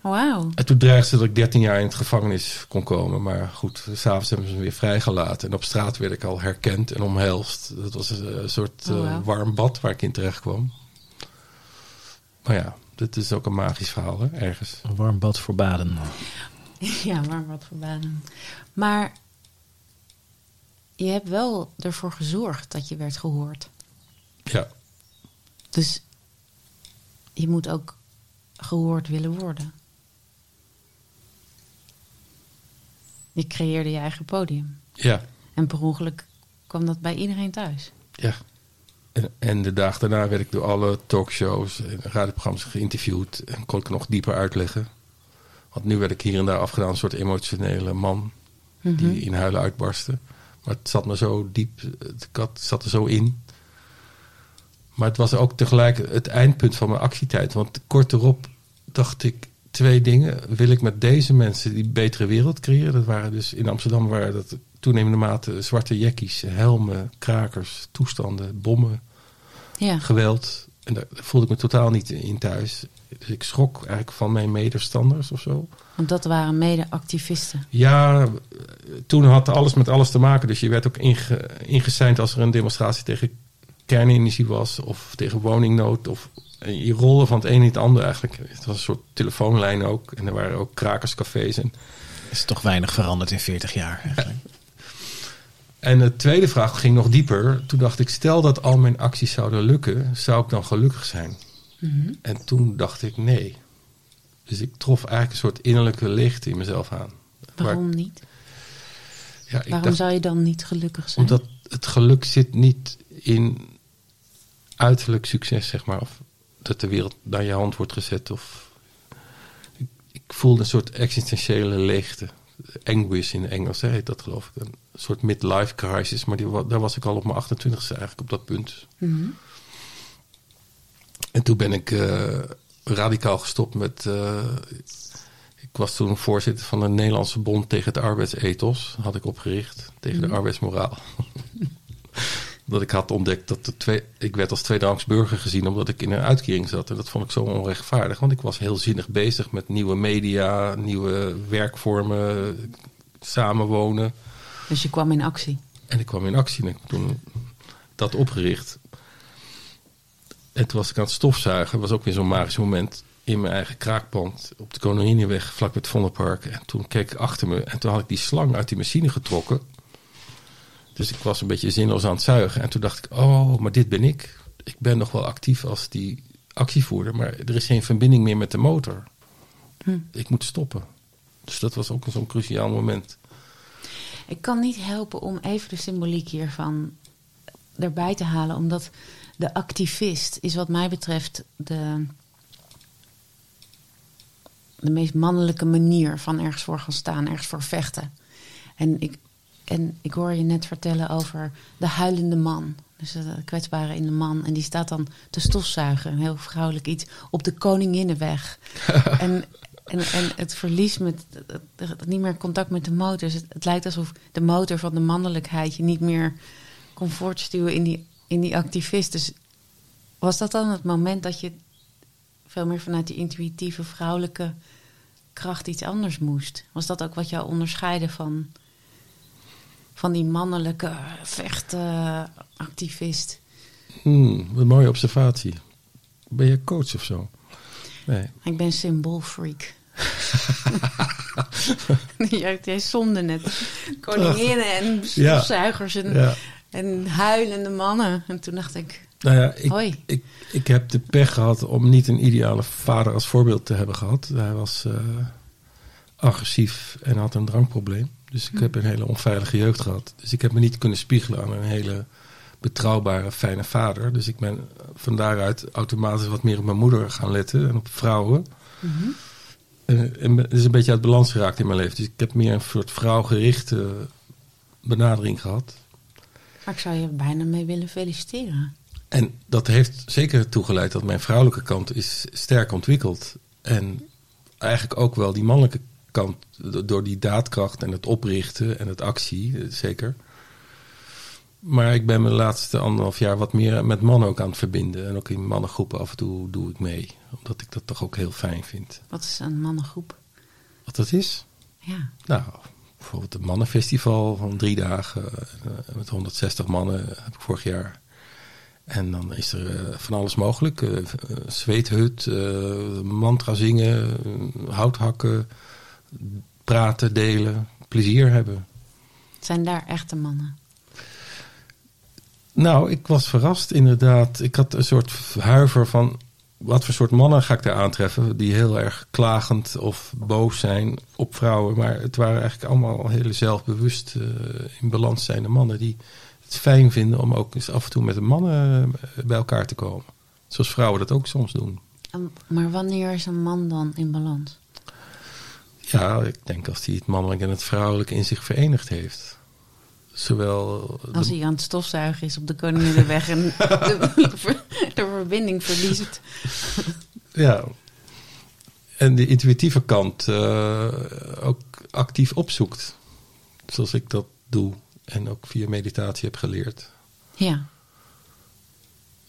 Speaker 1: Wauw.
Speaker 3: En toen dreigde ze dat ik 13 jaar in het gevangenis kon komen. Maar goed, s'avonds hebben ze me weer vrijgelaten. En op straat werd ik al herkend en omhelst. Dat was een, een soort
Speaker 1: Oh, wow.
Speaker 3: uh, warm bad waar ik in terecht kwam. Maar ja, dit is ook een magisch verhaal, hè, ergens.
Speaker 2: Een warm bad voor baden.
Speaker 1: Ja, maar wat voor banen. Maar je hebt wel ervoor gezorgd dat je werd gehoord.
Speaker 3: Ja,
Speaker 1: Dus je moet ook gehoord willen worden. Je creëerde je eigen podium.
Speaker 3: Ja,
Speaker 1: En per ongeluk kwam dat bij iedereen thuis.
Speaker 3: ja. En, en de dag daarna werd ik door alle talkshows en radioprogramma's geïnterviewd. En kon ik nog dieper uitleggen. Want nu werd ik hier en daar afgedaan, een soort emotionele man.
Speaker 1: Mhm.
Speaker 3: Die in huilen uitbarstte. Maar het zat me zo diep, het kat zat er zo in. Maar het was ook tegelijk het eindpunt van mijn actietijd. Want kort erop dacht ik twee dingen. Wil ik met deze mensen die betere wereld creëren? Dat waren dus in Amsterdam waren dat toenemende mate zwarte jackies, helmen, krakers, toestanden, bommen,
Speaker 1: Ja.
Speaker 3: geweld. En daar voelde ik me totaal niet in thuis. Dus ik schrok eigenlijk van mijn medestanders of zo.
Speaker 1: Want dat waren mede-activisten.
Speaker 3: Ja, toen had alles met alles te maken. Dus je werd ook inge, als er een demonstratie tegen kernenergie was. Of tegen woningnood. Of je rolde van het een in het ander eigenlijk. Het was een soort telefoonlijn ook. En er waren ook krakerscafés. En,
Speaker 2: Is toch weinig veranderd in 40 jaar eigenlijk.
Speaker 3: en de tweede vraag ging nog dieper. Toen dacht ik, stel dat al mijn acties zouden lukken. Zou ik dan gelukkig zijn? En toen dacht ik, nee. Dus ik trof eigenlijk een soort innerlijke leegte in mezelf aan. Waar-
Speaker 1: Waarom niet?
Speaker 3: ja, ik
Speaker 1: Waarom
Speaker 3: dacht,
Speaker 1: zou je dan niet gelukkig zijn?
Speaker 3: Omdat het geluk zit niet in uiterlijk succes, zeg maar. Of dat de wereld naar je hand wordt gezet. Of... Ik, ik voelde een soort existentiële leegte. Anguish in Engels hè, heet dat geloof ik. Een soort midlife crisis. Maar die, daar was ik al op mijn 28e eigenlijk op dat punt.
Speaker 1: Mhm.
Speaker 3: En toen ben ik eh, radicaal gestopt met... eh, ik was toen voorzitter van de Nederlandse Bond tegen het arbeidsethos. Had ik opgericht. Tegen de arbeidsmoraal. dat ik had ontdekt dat de twee, ik werd als tweederangs burger gezien omdat ik in een uitkering zat. En dat vond ik zo onrechtvaardig. Want ik was heel zinnig bezig met nieuwe media, nieuwe werkvormen, samenwonen.
Speaker 1: Dus je kwam in actie.
Speaker 3: En ik kwam in actie en ik heb toen dat opgericht. En toen was ik aan het stofzuigen. was ook weer zo'n magisch moment in mijn eigen kraakpand. Op de Koninginnenweg, vlak bij het Vondelpark. En toen keek ik achter me en toen had ik die slang uit die machine getrokken. Dus ik was een beetje zinloos aan het zuigen. En toen dacht ik, oh, maar dit ben ik. Ik ben nog wel actief als die actievoerder. Maar er is geen verbinding meer met de motor.
Speaker 1: Hm.
Speaker 3: Ik moet stoppen. Dus dat was ook zo'n cruciaal moment.
Speaker 1: Ik kan niet helpen om even de symboliek hiervan erbij te halen, omdat de activist is wat mij betreft de, de meest mannelijke manier van ergens voor gaan staan, ergens voor vechten. En ik, en ik hoor je net vertellen over de huilende man. Dus de kwetsbare in de man. En die staat dan te stofzuigen, een heel vrouwelijk iets, op de Koninginnenweg. en, en, en het verlies met het, het- het niet meer contact met de motor. Dus het, het lijkt alsof de motor van de mannelijkheid je niet meer kon voortstuwen in die, in die activist. Dus was dat dan het moment dat je veel meer vanuit die intuïtieve vrouwelijke kracht iets anders moest? Was dat ook wat jou onderscheidde van, van die mannelijke vechtactivist?
Speaker 3: Hmm, wat een mooie observatie. Ben je coach of zo? Nee.
Speaker 1: Ik ben symboolfreak. jij, jij somde net koninginnen en
Speaker 3: Ja.
Speaker 1: stofzuigers en,
Speaker 3: Ja.
Speaker 1: en huilende mannen. En toen dacht ik,
Speaker 3: Nou ja, ik,
Speaker 1: Hoi.
Speaker 3: ik, ik heb de pech gehad om niet een ideale vader als voorbeeld te hebben gehad. Hij was eh, agressief en had een drankprobleem. Dus ik heb een hele onveilige jeugd gehad. Dus ik heb me niet kunnen spiegelen aan een hele betrouwbare, fijne vader. Dus ik ben van daaruit automatisch wat meer op mijn moeder gaan letten en op vrouwen. Eh, en het is een beetje uit balans geraakt in mijn leven. Dus ik heb meer een soort vrouwgerichte benadering gehad.
Speaker 1: maar ik zou je bijna mee willen feliciteren.
Speaker 3: En dat heeft zeker toegeleid dat mijn vrouwelijke kant is sterk ontwikkeld. En eigenlijk ook wel die mannelijke kant, door die daadkracht en het oprichten en het actie, eh, zeker. Maar ik ben me de laatste anderhalf jaar wat meer met mannen ook aan het verbinden. En ook in mannengroepen af en toe doe ik mee. Omdat ik dat toch ook heel fijn vind.
Speaker 1: Wat is een mannengroep?
Speaker 3: Wat dat is?
Speaker 1: Ja,
Speaker 3: Nou, bijvoorbeeld een mannenfestival van drie dagen eh, met 160 mannen heb ik vorig jaar. En dan is er eh, van alles mogelijk. zweethut, mantra zingen, eh, hout hakken, praten, delen, plezier hebben.
Speaker 1: zijn daar echte mannen?
Speaker 3: Nou, ik was verrast inderdaad. Ik had een soort huiver van... wat voor soort mannen ga ik daar aantreffen? Die heel erg klagend of boos zijn op vrouwen. Maar het waren eigenlijk allemaal hele zelfbewust eh, in balans zijnde mannen. Die het fijn vinden om ook eens af en toe met de mannen eh, bij elkaar te komen. Zoals vrouwen dat ook soms doen.
Speaker 1: En- Maar wanneer is een man dan in balans?
Speaker 3: Ja, ik denk als hij het mannelijk en het vrouwelijk in zich verenigd heeft. Zowel de-
Speaker 1: Als hij aan het stofzuigen is op de Koninginnenweg en de, de verbinding verliest.
Speaker 3: Ja. En de intuïtieve kant eh, ook actief opzoekt. Zoals ik dat doe. En ook via meditatie heb geleerd.
Speaker 1: Ja,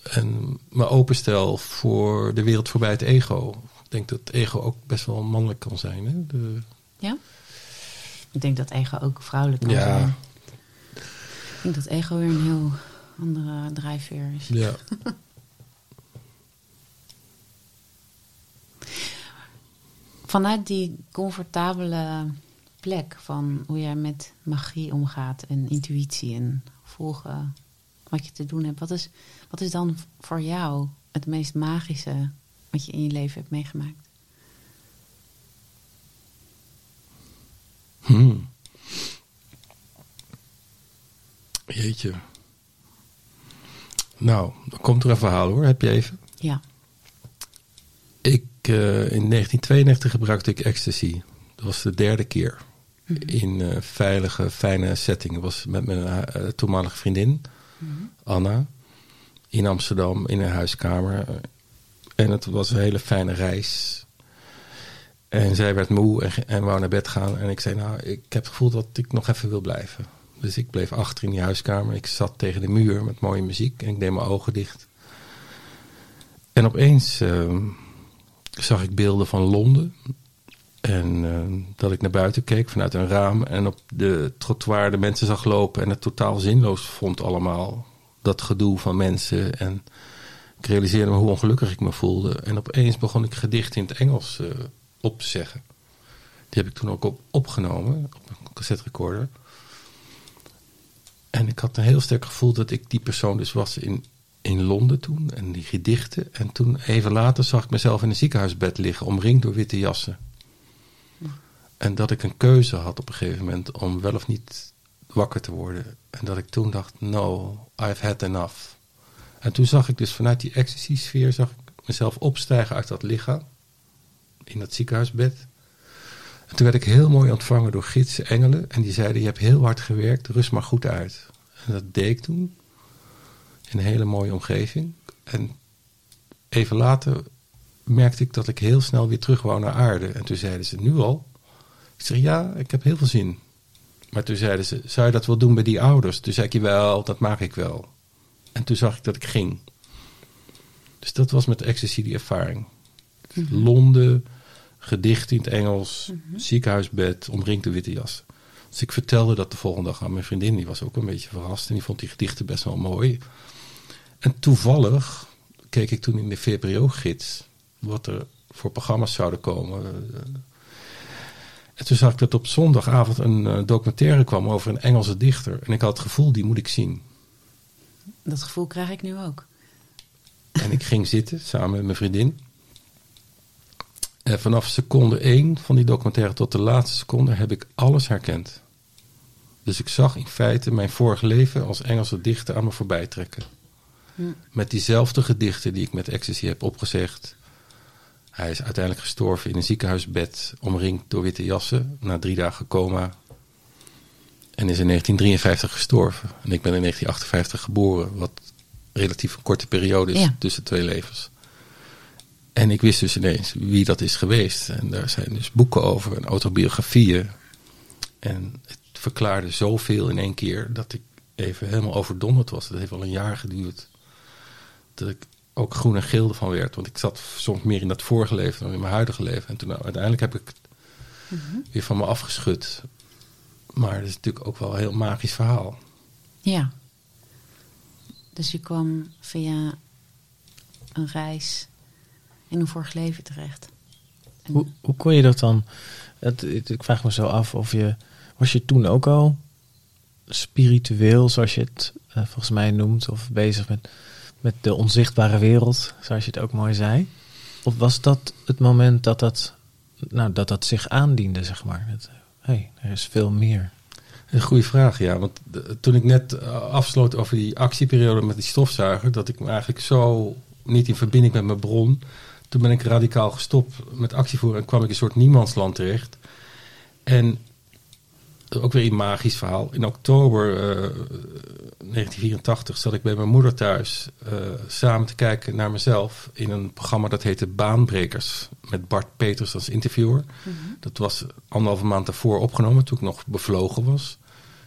Speaker 3: En me openstel voor de wereld voorbij het ego. Ik denk dat ego ook best wel mannelijk kan zijn. Hè? De,
Speaker 1: ja. Ik denk dat ego ook vrouwelijk kan
Speaker 3: Ja.
Speaker 1: zijn. Ik denk dat ego weer een heel andere drijfveer is.
Speaker 3: ja.
Speaker 1: Vanuit die comfortabele plek van hoe jij met magie omgaat en intuïtie en volgen wat je te doen hebt. Wat is, wat is dan voor jou het meest magische wat je in je leven hebt meegemaakt?
Speaker 3: Hmm. Jeetje. Nou, dan komt er een verhaal hoor. Heb je even?
Speaker 1: Ja,
Speaker 3: Ik, eh, in 1992 gebruikte ik ecstasy. Dat was de derde keer. In eh, veilige, fijne setting. Dat was met mijn eh, toenmalige vriendin, Anna. In Amsterdam, in een huiskamer. En het was een hele fijne reis. En zij werd moe en, wou naar bed gaan. En ik zei, nou, ik heb het gevoel dat ik nog even wil blijven. Dus ik bleef achter in die huiskamer. Ik zat tegen de muur met mooie muziek. En ik deed mijn ogen dicht. En opeens ehm, zag ik beelden van Londen. En ehm, dat ik naar buiten keek vanuit een raam. En op de trottoir de mensen zag lopen. En het totaal zinloos vond allemaal. Dat gedoe van mensen. En ik realiseerde me hoe ongelukkig ik me voelde. En opeens begon ik gedichten in het Engels eh, op te zeggen. Die heb ik toen ook op, opgenomen op een cassette recorder. En ik had een heel sterk gevoel dat ik die persoon dus was in, in Londen toen. En die gedichten. En toen even later zag ik mezelf in een ziekenhuisbed liggen, omringd door witte jassen. En dat ik een keuze had op een gegeven moment om wel of niet wakker te worden. En dat ik toen dacht, no, I've had enough. En toen zag ik dus vanuit die ecstasy-sfeer zag ik mezelf opstijgen uit dat lichaam. In dat ziekenhuisbed. En toen werd ik heel mooi ontvangen door gidsen, engelen. En die zeiden, je hebt heel hard gewerkt, rust maar goed uit. En dat deed ik toen. In een hele mooie omgeving. En even later merkte ik dat ik heel snel weer terug wou naar aarde. En toen zeiden ze, nu al? Ik zeg, ja, ik heb heel veel zin. Maar toen zeiden ze, zou je dat wel doen bij die ouders? Toen zei ik, wel, dat maak ik wel. En toen zag ik dat ik ging. Dus dat was met ecstasy die ervaring. Londen, gedicht in het Engels, ziekenhuisbed, omringd door witte jassen. Dus ik vertelde dat de volgende dag aan mijn vriendin. Die was ook een beetje verrast en die vond die gedichten best wel mooi. En toevallig keek ik toen in de VPRO-gids wat er voor programma's zouden komen. En toen zag ik dat op zondagavond een eh, documentaire kwam over een Engelse dichter. En ik had het gevoel, die moet ik zien.
Speaker 1: Dat gevoel krijg ik nu ook.
Speaker 3: En ik ging zitten samen met mijn vriendin. En vanaf seconde 1 van die documentaire tot de laatste seconde heb ik alles herkend. Dus ik zag in feite mijn vorige leven als Engelse dichter aan me voorbij trekken. Met diezelfde gedichten die ik met ecstasy heb opgezegd. Hij is uiteindelijk gestorven in een ziekenhuisbed, omringd door witte jassen, na drie dagen coma. En is in 1953 gestorven. En ik ben in 1958 geboren, wat relatief een korte periode is
Speaker 1: Ja.
Speaker 3: tussen twee levens. En ik wist dus ineens wie dat is geweest. En daar zijn dus boeken over en autobiografieën. En het verklaarde zoveel in één keer dat ik even helemaal overdonderd was. Het heeft al een jaar geduurd. Dat ik ook groen en geel ervan werd. Want ik zat soms meer in dat vorige leven dan in mijn huidige leven. En toen nou, uiteindelijk heb ik het weer van me afgeschud. Maar het is natuurlijk ook wel een heel magisch verhaal.
Speaker 1: Ja. Dus je kwam via een reis in een vorig leven terecht. En-
Speaker 2: Hoe, hoe kon je dat dan? Het, het- ik vraag me zo af of je. Was je toen ook al spiritueel, zoals je het eh, volgens mij noemt, of bezig met met de onzichtbare wereld, zoals je het ook mooi zei? Of was dat het moment dat dat, nou, dat, dat zich aandiende, zeg maar? Dat, hey, er is veel meer.
Speaker 3: Een goede vraag, ja. Want de- toen ik net eh, afsloot over die actieperiode met die stofzuiger, dat ik me eigenlijk zo niet in verbinding met mijn bron. Toen ben ik radicaal gestopt met actievoeren en kwam ik in een soort niemandsland terecht. En ook weer een magisch verhaal. In oktober eh, 1984 zat ik bij mijn moeder thuis eh, samen te kijken naar mezelf in een programma dat heette Baanbrekers. Met Bart Peters als interviewer. Dat was anderhalve maand daarvoor opgenomen toen ik nog bevlogen was.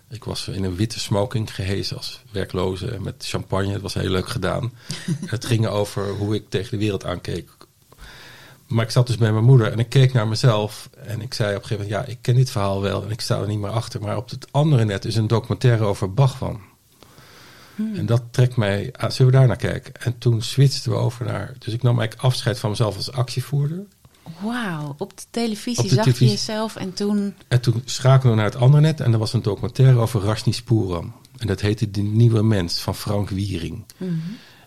Speaker 3: Ik was in een witte smoking gehezen als werkloze met champagne. Het was heel leuk gedaan. het ging over hoe ik tegen de wereld aankeek. Maar ik zat dus bij mijn moeder en ik keek naar mezelf. En ik zei op een gegeven moment, ja, ik ken dit verhaal wel en ik sta er niet meer achter. Maar op het andere net is een documentaire over Bachman. En dat trekt mij aan. Zullen we daar naar kijken? En toen switchten we over naar... Dus ik nam eigenlijk afscheid van mezelf als actievoerder.
Speaker 1: Wauw, op de televisie
Speaker 3: Op de
Speaker 1: zag je jezelf en toen...
Speaker 3: En toen schakelden we naar het andere net. En er was een documentaire over Rashni Spuram. En dat heette De Nieuwe Mens van Frank Wiering.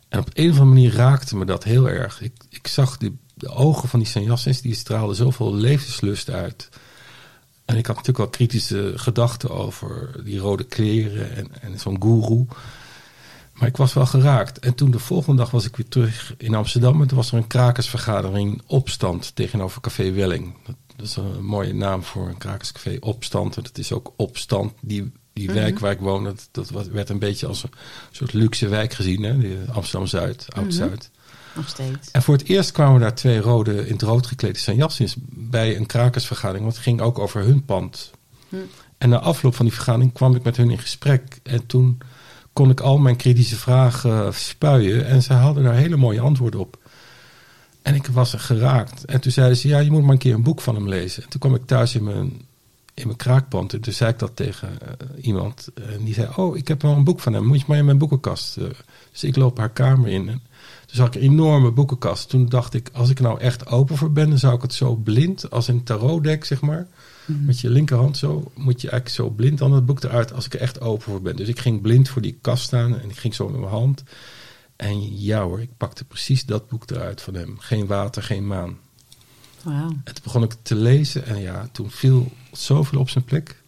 Speaker 3: En op een of andere manier raakte me dat heel erg. Ik, ik zag de, de ogen van die sanjassins, die straalden zoveel levenslust uit. En ik had natuurlijk wel kritische gedachten over die rode kleren en, en zo'n goeroe. Maar ik was wel geraakt. En toen de volgende dag was ik weer terug in Amsterdam. En toen was er een krakersvergadering opstand tegenover Café Welling. Dat, is een mooie naam voor een krakerscafé opstand. En dat is ook opstand. Die, die wijk waar ik woon, dat, werd een beetje als een soort luxe wijk gezien. Hè? Amsterdam-Zuid, Oud-Zuid.
Speaker 1: Nog steeds.
Speaker 3: En voor het eerst kwamen daar twee rode in het rood geklede sanjassins bij een krakersvergadering. Want het ging ook over hun pand. En na afloop van die vergadering kwam ik met hun in gesprek. En toen kon ik al mijn kritische vragen spuien. En ze hadden daar hele mooie antwoorden op. En ik was er geraakt. En toen zeiden ze, ja, je moet maar een keer een boek van hem lezen. En toen kwam ik thuis in mijn, in mijn kraakpand. En toen zei ik dat tegen eh, iemand. En die zei, oh, ik heb wel een boek van hem. Moet je maar in mijn boekenkast. eh. dus ik loop haar kamer in. En zag ik een enorme boekenkast. Toen dacht ik, als ik nou echt open voor ben... dan zou ik het zo blind, als een tarotdek, zeg maar... met je linkerhand zo, moet je eigenlijk zo blind dan het boek eruit... als ik er echt open voor ben. Dus ik ging blind voor die kast staan en ik ging zo met mijn hand... En ja hoor, ik pakte precies dat boek eruit van hem. Geen water, geen maan.
Speaker 1: Wauw.
Speaker 3: En toen begon ik te lezen en ja, toen viel zoveel op zijn plek.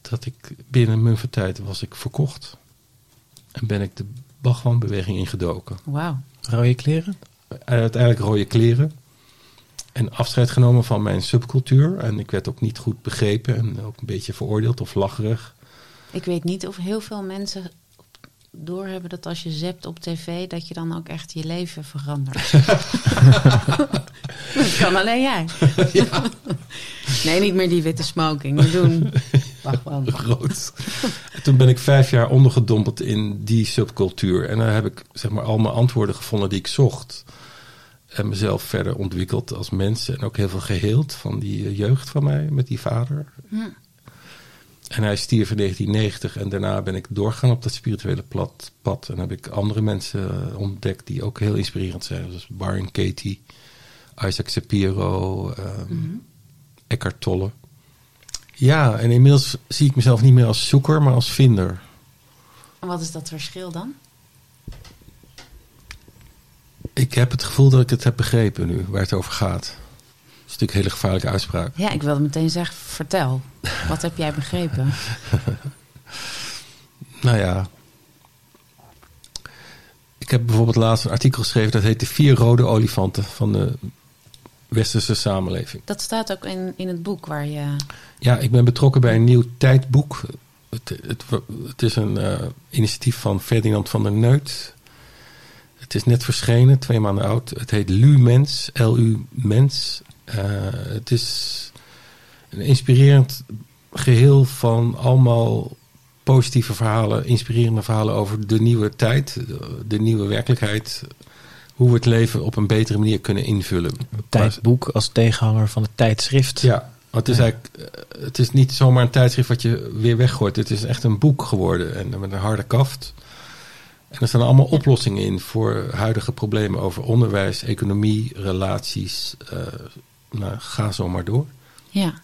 Speaker 3: Dat ik binnen een tijd was ik verkocht. En ben ik de Bachman-beweging ingedoken.
Speaker 1: Wauw.
Speaker 2: Rode kleren?
Speaker 3: En uiteindelijk rode kleren. En afscheid genomen van mijn subcultuur. En ik werd ook niet goed begrepen en ook een beetje veroordeeld of lacherig.
Speaker 1: Ik weet niet of heel veel mensen doorhebben dat als je zept op tv, dat je dan ook echt je leven verandert. dat kan alleen jij. Nee, niet meer die witte smoking. We doen.
Speaker 3: Rood. En toen ben ik vijf jaar ondergedompeld in die subcultuur. En daar heb ik zeg maar al mijn antwoorden gevonden die ik zocht. En mezelf verder ontwikkeld als mens. En ook heel veel geheeld van die eh, jeugd van mij met die vader. En hij stierf in 1990. En daarna ben ik doorgegaan op dat spirituele plat, pad. En heb ik andere mensen eh, ontdekt die ook heel inspirerend zijn. Zoals Byron Katie, Isaac Shapiro, ehm, Eckhart Tolle. Ja, en inmiddels zie ik mezelf niet meer als zoeker, maar als vinder.
Speaker 1: En wat is dat verschil dan?
Speaker 3: Ik heb het gevoel dat ik het heb begrepen nu, waar het over gaat. Dat is natuurlijk een hele gevaarlijke uitspraak.
Speaker 1: Ja, ik wilde meteen zeggen, vertel. Wat heb jij begrepen?
Speaker 3: Nou ja. Ik heb bijvoorbeeld laatst een artikel geschreven dat heet De Vier Rode Olifanten van de Westerse Samenleving.
Speaker 1: Dat staat ook in, in het boek waar je...
Speaker 3: Ja, ik ben betrokken bij een nieuw tijdboek. Het, het, het is een eh, initiatief van Ferdinand van der Neut. Het is net verschenen, twee maanden oud. Het heet Lumens, L-U Mens. Eh, het is een inspirerend geheel van allemaal positieve verhalen, inspirerende verhalen over de nieuwe tijd, de, de nieuwe werkelijkheid. Hoe we het leven op een betere manier kunnen invullen.
Speaker 2: Tijdboek als tegenhanger van het tijdschrift.
Speaker 3: Ja, want het is eigenlijk eh, het is niet zomaar een tijdschrift wat je weer weggooit. Het is echt een boek geworden en met een harde kaft. En er staan allemaal oplossingen in voor huidige problemen over onderwijs, economie, relaties. eh, nou, ga zo maar door.
Speaker 1: Ja.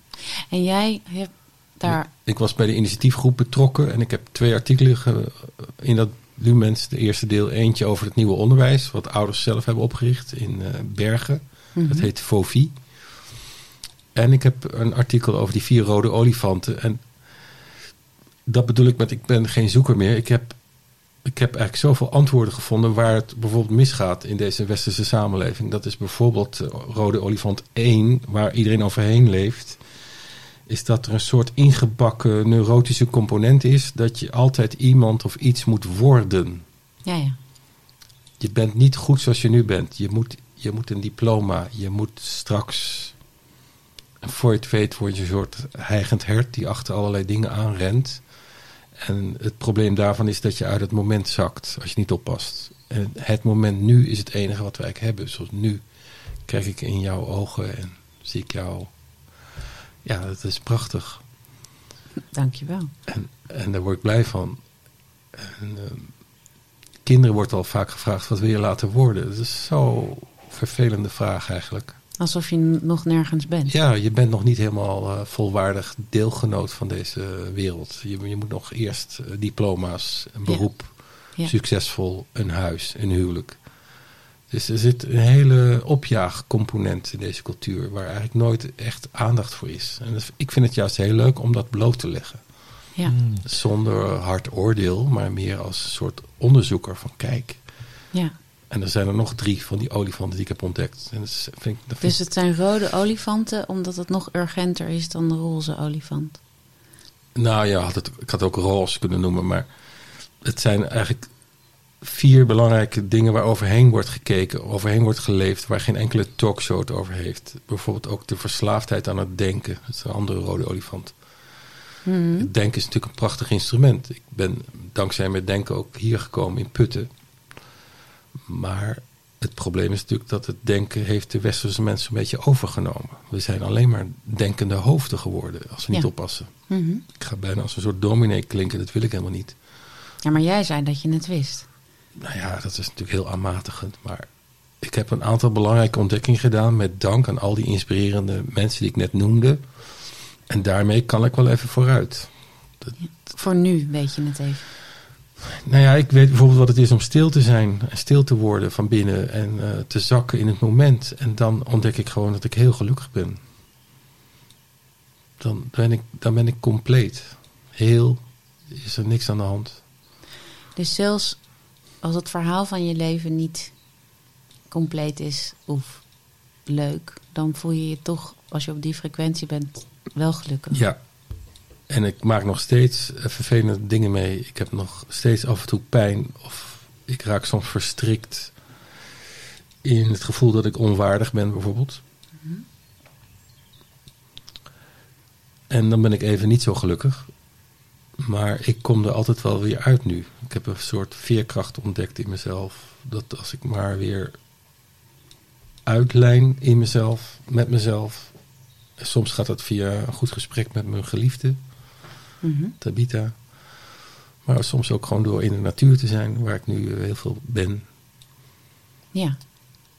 Speaker 1: En jij hebt daar...
Speaker 3: Ik was bij de initiatiefgroep betrokken en ik heb twee artikelen ge- in dat Lumens, de eerste deel, eentje over het nieuwe onderwijs, wat ouders zelf hebben opgericht in eh, Bergen.
Speaker 1: Mhm.
Speaker 3: Dat heet FOVI. En ik heb een artikel over die vier rode olifanten. En dat bedoel ik met, ik ben geen zoeker meer. Ik heb, ik heb eigenlijk zoveel antwoorden gevonden waar het bijvoorbeeld misgaat in deze westerse samenleving. Dat is bijvoorbeeld eh, rode olifant 1, waar iedereen overheen leeft. Is dat er een soort ingebakken neurotische component is. Dat je altijd iemand of iets moet worden.
Speaker 1: Ja, ja.
Speaker 3: Je bent niet goed zoals je nu bent. Je moet, je moet een diploma. Je moet straks. En voor je het weet word je een soort heigend hert die achter allerlei dingen aanrent. En het probleem daarvan is dat je uit het moment zakt als je niet oppast. En het moment nu is het enige wat eigenlijk hebben. Zoals nu kijk ik in jouw ogen en zie ik jou. Ja, dat is prachtig.
Speaker 1: Dankjewel.
Speaker 3: En, en daar word ik blij van. En, ehm, kinderen wordt al vaak gevraagd: wat wil je laten worden? Dat is zo'n vervelende vraag eigenlijk.
Speaker 1: Alsof je nog nergens bent.
Speaker 3: Ja, je bent nog niet helemaal eh, volwaardig deelgenoot van deze wereld. Je, je moet nog eerst eh, diploma's, een
Speaker 1: Ja.
Speaker 3: beroep,
Speaker 1: Ja.
Speaker 3: succesvol, een huis, een huwelijk. Dus er zit een hele opjaagcomponent in deze cultuur waar eigenlijk nooit echt aandacht voor is. En ik vind het juist heel leuk om dat bloot te leggen.
Speaker 1: Ja.
Speaker 3: Zonder hard oordeel, maar meer als een soort onderzoeker van kijk.
Speaker 1: ja.
Speaker 3: En er zijn er nog drie van die olifanten die ik heb ontdekt. En dat vind ik, dat vind
Speaker 1: Dus het zijn rode olifanten, omdat het nog urgenter is dan de roze olifant.
Speaker 3: Nou ja, had het, ik had het ook roze kunnen noemen, maar het zijn eigenlijk vier belangrijke dingen waar overheen wordt gekeken, overheen wordt geleefd, waar geen enkele talkshow het over heeft. Bijvoorbeeld ook de verslaafdheid aan het denken. Dat is een andere rode olifant.
Speaker 1: Mhm.
Speaker 3: Het denken is natuurlijk een prachtig instrument. Ik ben dankzij mijn denken ook hier gekomen in Putten. Maar het probleem is natuurlijk dat het denken heeft de westerse mensen een beetje overgenomen. We zijn alleen maar denkende hoofden geworden als we niet oppassen.
Speaker 1: Mhm.
Speaker 3: Ik ga bijna als een soort dominee klinken, dat wil ik helemaal niet.
Speaker 1: Ja, maar jij zei dat je het wist.
Speaker 3: Nou ja, dat is natuurlijk heel aanmatigend. Maar ik heb een aantal belangrijke ontdekkingen gedaan met dank aan al die inspirerende mensen die ik net noemde. En daarmee kan ik wel even vooruit.
Speaker 1: Voor nu weet je het even.
Speaker 3: Nou ja, ik weet bijvoorbeeld wat het is om stil te zijn en stil te worden van binnen en eh, te zakken in het moment. En dan ontdek ik gewoon dat ik heel gelukkig ben. Dan ben ik, dan ben ik compleet. Heel, is er niks aan de hand.
Speaker 1: Dus zelfs als het verhaal van je leven niet compleet is of leuk, dan voel je je toch, als je op die frequentie bent, wel gelukkig.
Speaker 3: Ja. En ik maak nog steeds eh, vervelende dingen mee. Ik heb nog steeds af en toe pijn. Of ik raak soms verstrikt in het gevoel dat ik onwaardig ben, bijvoorbeeld. En dan ben ik even niet zo gelukkig. Maar ik kom er altijd wel weer uit nu. Ik heb een soort veerkracht ontdekt in mezelf. Dat als ik maar weer uitlijn in mezelf, met mezelf. Soms gaat dat via een goed gesprek met mijn geliefde,
Speaker 1: Mhm.
Speaker 3: Tabita. Maar soms ook gewoon door in de natuur te zijn, waar ik nu heel veel ben.
Speaker 1: Ja,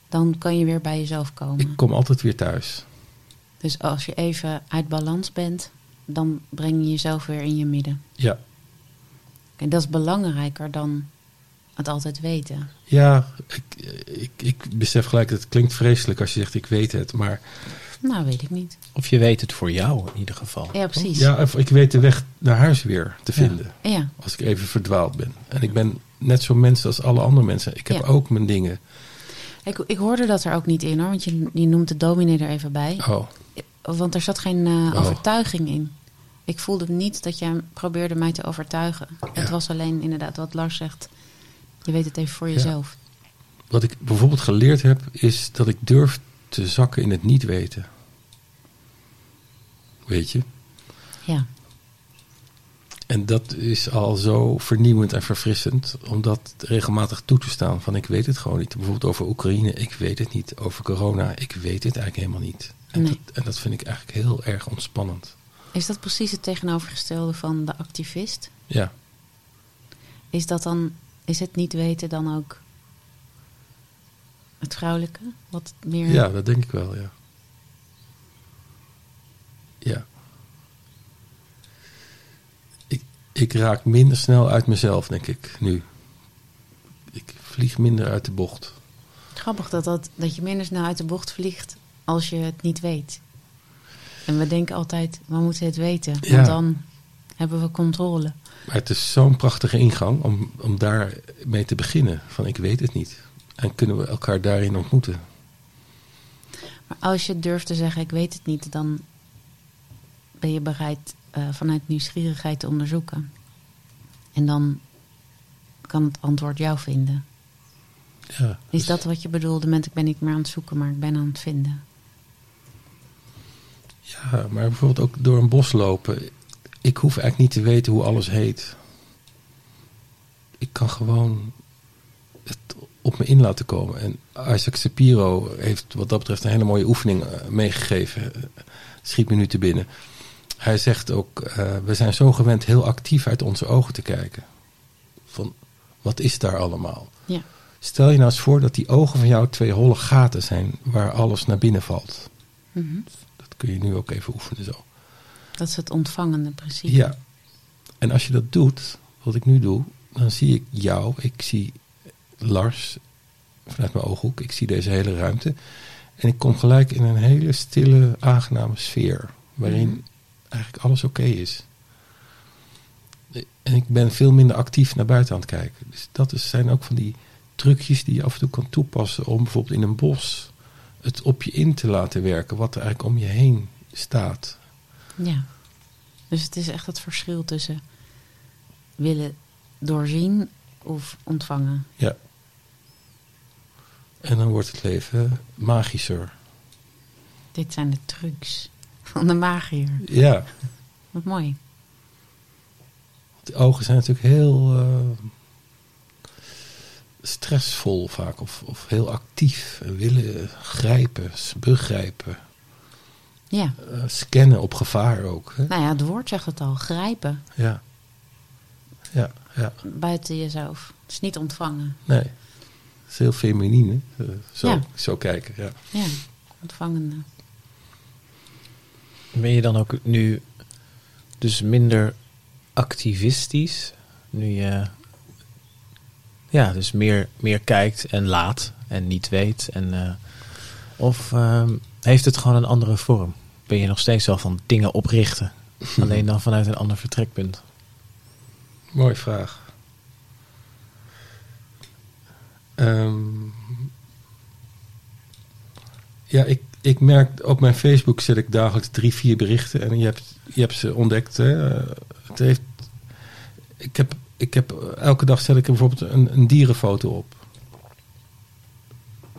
Speaker 1: dan kan je weer bij jezelf komen.
Speaker 3: Ik kom altijd weer thuis.
Speaker 1: Dus als je even uit balans bent, dan breng je jezelf weer in je midden.
Speaker 3: Ja,
Speaker 1: En dat is belangrijker dan het altijd weten.
Speaker 3: ja ik, ik, ik besef gelijk dat het klinkt vreselijk als je zegt ik weet het. Maar
Speaker 1: Nou, weet ik niet.
Speaker 2: Of je weet het voor jou in ieder geval.
Speaker 1: Ja, precies.
Speaker 3: ja, of ik weet de weg naar huis weer te vinden.
Speaker 1: Ja,
Speaker 3: Als ik even verdwaald ben. En ik ben net zo'n mens als alle andere mensen. Ik heb
Speaker 1: Ja.
Speaker 3: ook mijn dingen.
Speaker 1: Ik, ik hoorde dat er ook niet in hoor, want je, je noemt de dominee er even bij.
Speaker 3: Oh,
Speaker 1: Want er zat geen eh,
Speaker 3: Oh.
Speaker 1: overtuiging in. Ik voelde niet dat jij probeerde mij te overtuigen. Het was alleen inderdaad wat Lars zegt. Je weet het even voor jezelf.
Speaker 3: wat ik bijvoorbeeld geleerd heb, is dat ik durf te zakken in het niet weten. Weet je?
Speaker 1: Ja.
Speaker 3: En dat is al zo vernieuwend en verfrissend om dat regelmatig toe te staan. Van ik weet het gewoon niet. Bijvoorbeeld over Oekraïne, ik weet het niet. Over corona, ik weet het eigenlijk helemaal niet. En,
Speaker 1: Nee.
Speaker 3: dat, en dat vind ik eigenlijk heel erg ontspannend.
Speaker 1: Is dat precies het tegenovergestelde van de activist?
Speaker 3: Ja,
Speaker 1: Is dat dan, is het niet weten dan ook het vrouwelijke? Wat meer.
Speaker 3: ja dat denk ik wel, ja. Ja. Ik, ik raak minder snel uit mezelf, denk ik, nu. Ik vlieg minder uit de bocht.
Speaker 1: Grappig dat, dat, dat je minder snel uit de bocht vliegt als je het niet weet. En we denken altijd, we moeten het weten. Want
Speaker 3: Ja.
Speaker 1: dan hebben we controle.
Speaker 3: Maar het is zo'n prachtige ingang om, om daar mee te beginnen. Van ik weet het niet. En kunnen we elkaar daarin ontmoeten.
Speaker 1: Maar als je durft te zeggen, ik weet het niet, dan ben je bereid eh, vanuit nieuwsgierigheid te onderzoeken. En dan kan het antwoord jou vinden.
Speaker 3: Ja,
Speaker 1: Is
Speaker 3: dus-
Speaker 1: dat wat je bedoelde met ik ben niet meer aan het zoeken, maar ik ben aan het vinden?
Speaker 3: Ja, maar bijvoorbeeld ook door een bos lopen. Ik hoef eigenlijk niet te weten hoe alles heet. Ik kan gewoon het op me in laten komen. En Isaac Shapiro heeft wat dat betreft een hele mooie oefening eh, meegegeven. Schiet me nu te binnen. Hij zegt ook, eh, we zijn zo gewend heel actief uit onze ogen te kijken. Van, wat is daar allemaal?
Speaker 1: Ja.
Speaker 3: Stel je nou eens voor dat die ogen van jou twee holle gaten zijn waar alles naar binnen valt. Dat kun je nu ook even oefenen zo.
Speaker 1: Dat is het ontvangende principe.
Speaker 3: Ja. En als je dat doet, wat ik nu doe, dan zie ik jou, ik zie Lars vanuit mijn ooghoek, ik zie deze hele ruimte. En ik kom gelijk in een hele stille, aangename sfeer, waarin
Speaker 1: Mhm.
Speaker 3: eigenlijk alles oké is. En ik ben veel minder actief naar buiten aan het kijken. Dus dat is, zijn ook van die trucjes die je af en toe kan toepassen om bijvoorbeeld in een bos het op je in te laten werken, wat er eigenlijk om je heen staat.
Speaker 1: Ja. Dus het is echt het verschil tussen willen doorzien of ontvangen.
Speaker 3: Ja. En dan wordt het leven magischer.
Speaker 1: Dit zijn de trucs van de magier.
Speaker 3: Ja.
Speaker 1: Wat mooi.
Speaker 3: De ogen zijn natuurlijk heel eh, stressvol vaak. Of, of heel actief. En willen grijpen, begrijpen.
Speaker 1: Ja.
Speaker 3: eh, scannen op gevaar ook. Hè?
Speaker 1: Nou ja, het woord zegt het al. Grijpen.
Speaker 3: Ja. Ja, ja.
Speaker 1: Buiten jezelf. Het is niet ontvangen.
Speaker 3: Nee. Het is heel feminien. hè? Eh, zo,
Speaker 1: Ja.
Speaker 3: zo kijken, ja.
Speaker 1: Ja, ontvangende.
Speaker 2: Ben je dan ook nu dus minder activistisch? Nu je ja, dus meer, meer kijkt en laat en niet weet. En, eh, of ehm, heeft het gewoon een andere vorm? Ben je nog steeds wel van dingen oprichten? Alleen dan vanuit een ander vertrekpunt.
Speaker 3: Mooie vraag. Ehm, ja, ik, ik merk op mijn Facebook zet ik dagelijks drie, vier berichten en je hebt, je hebt ze ontdekt. Hè? Eh, Het heeft, ik, heb, ik heb elke dag zet ik bijvoorbeeld een, een dierenfoto op.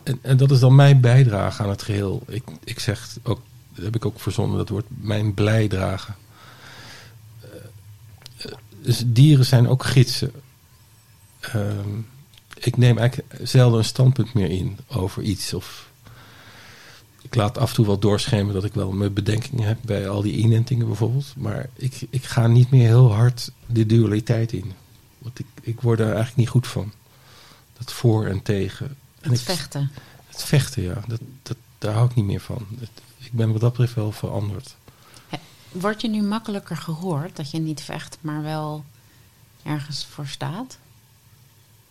Speaker 3: En, en dat is dan mijn bijdrage aan het geheel. Ik, ik zeg ook, dat heb ik ook verzonnen, dat wordt mijn blijdrage. Dus dieren zijn ook gidsen. Ehm, ik neem eigenlijk zelden een standpunt meer in over iets. Of ik laat af en toe wel doorschemeren dat ik wel mijn bedenkingen heb bij al die inentingen bijvoorbeeld. Maar ik, ik ga niet meer heel hard de dualiteit in. Want ik, ik word daar eigenlijk niet goed van. Dat voor en tegen. En
Speaker 1: Het
Speaker 3: ik,
Speaker 1: vechten.
Speaker 3: Het vechten, ja. Dat, dat, daar hou ik niet meer van. Het- ik ben wat dat betreft wel veranderd.
Speaker 1: Word je nu makkelijker gehoord dat je niet vecht, maar wel ergens voor staat?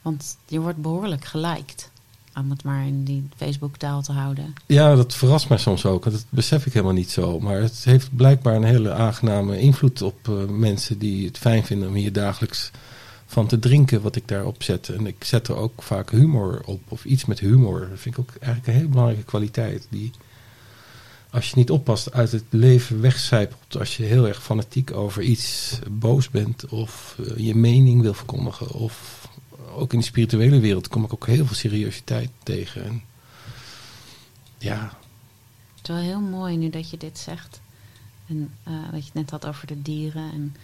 Speaker 1: Want je wordt behoorlijk geliked. Om het maar in die Facebook-taal te houden.
Speaker 3: Ja, dat verrast mij soms ook. Dat besef ik helemaal niet zo. Maar het heeft blijkbaar een hele aangename invloed op eh, mensen die het fijn vinden om hier dagelijks van te drinken wat ik daarop zet. En ik zet er ook vaak humor op, of iets met humor. Dat vind ik ook eigenlijk een hele belangrijke kwaliteit. Die, als je niet oppast, uit het leven wegcijpelt. Als je heel erg fanatiek over iets boos bent, of eh, je mening wil verkondigen. Of ook in de spirituele wereld kom ik ook heel veel seriositeit tegen. En ja,
Speaker 1: Het is wel heel mooi nu dat je dit zegt. En eh, dat je net had over de dieren. En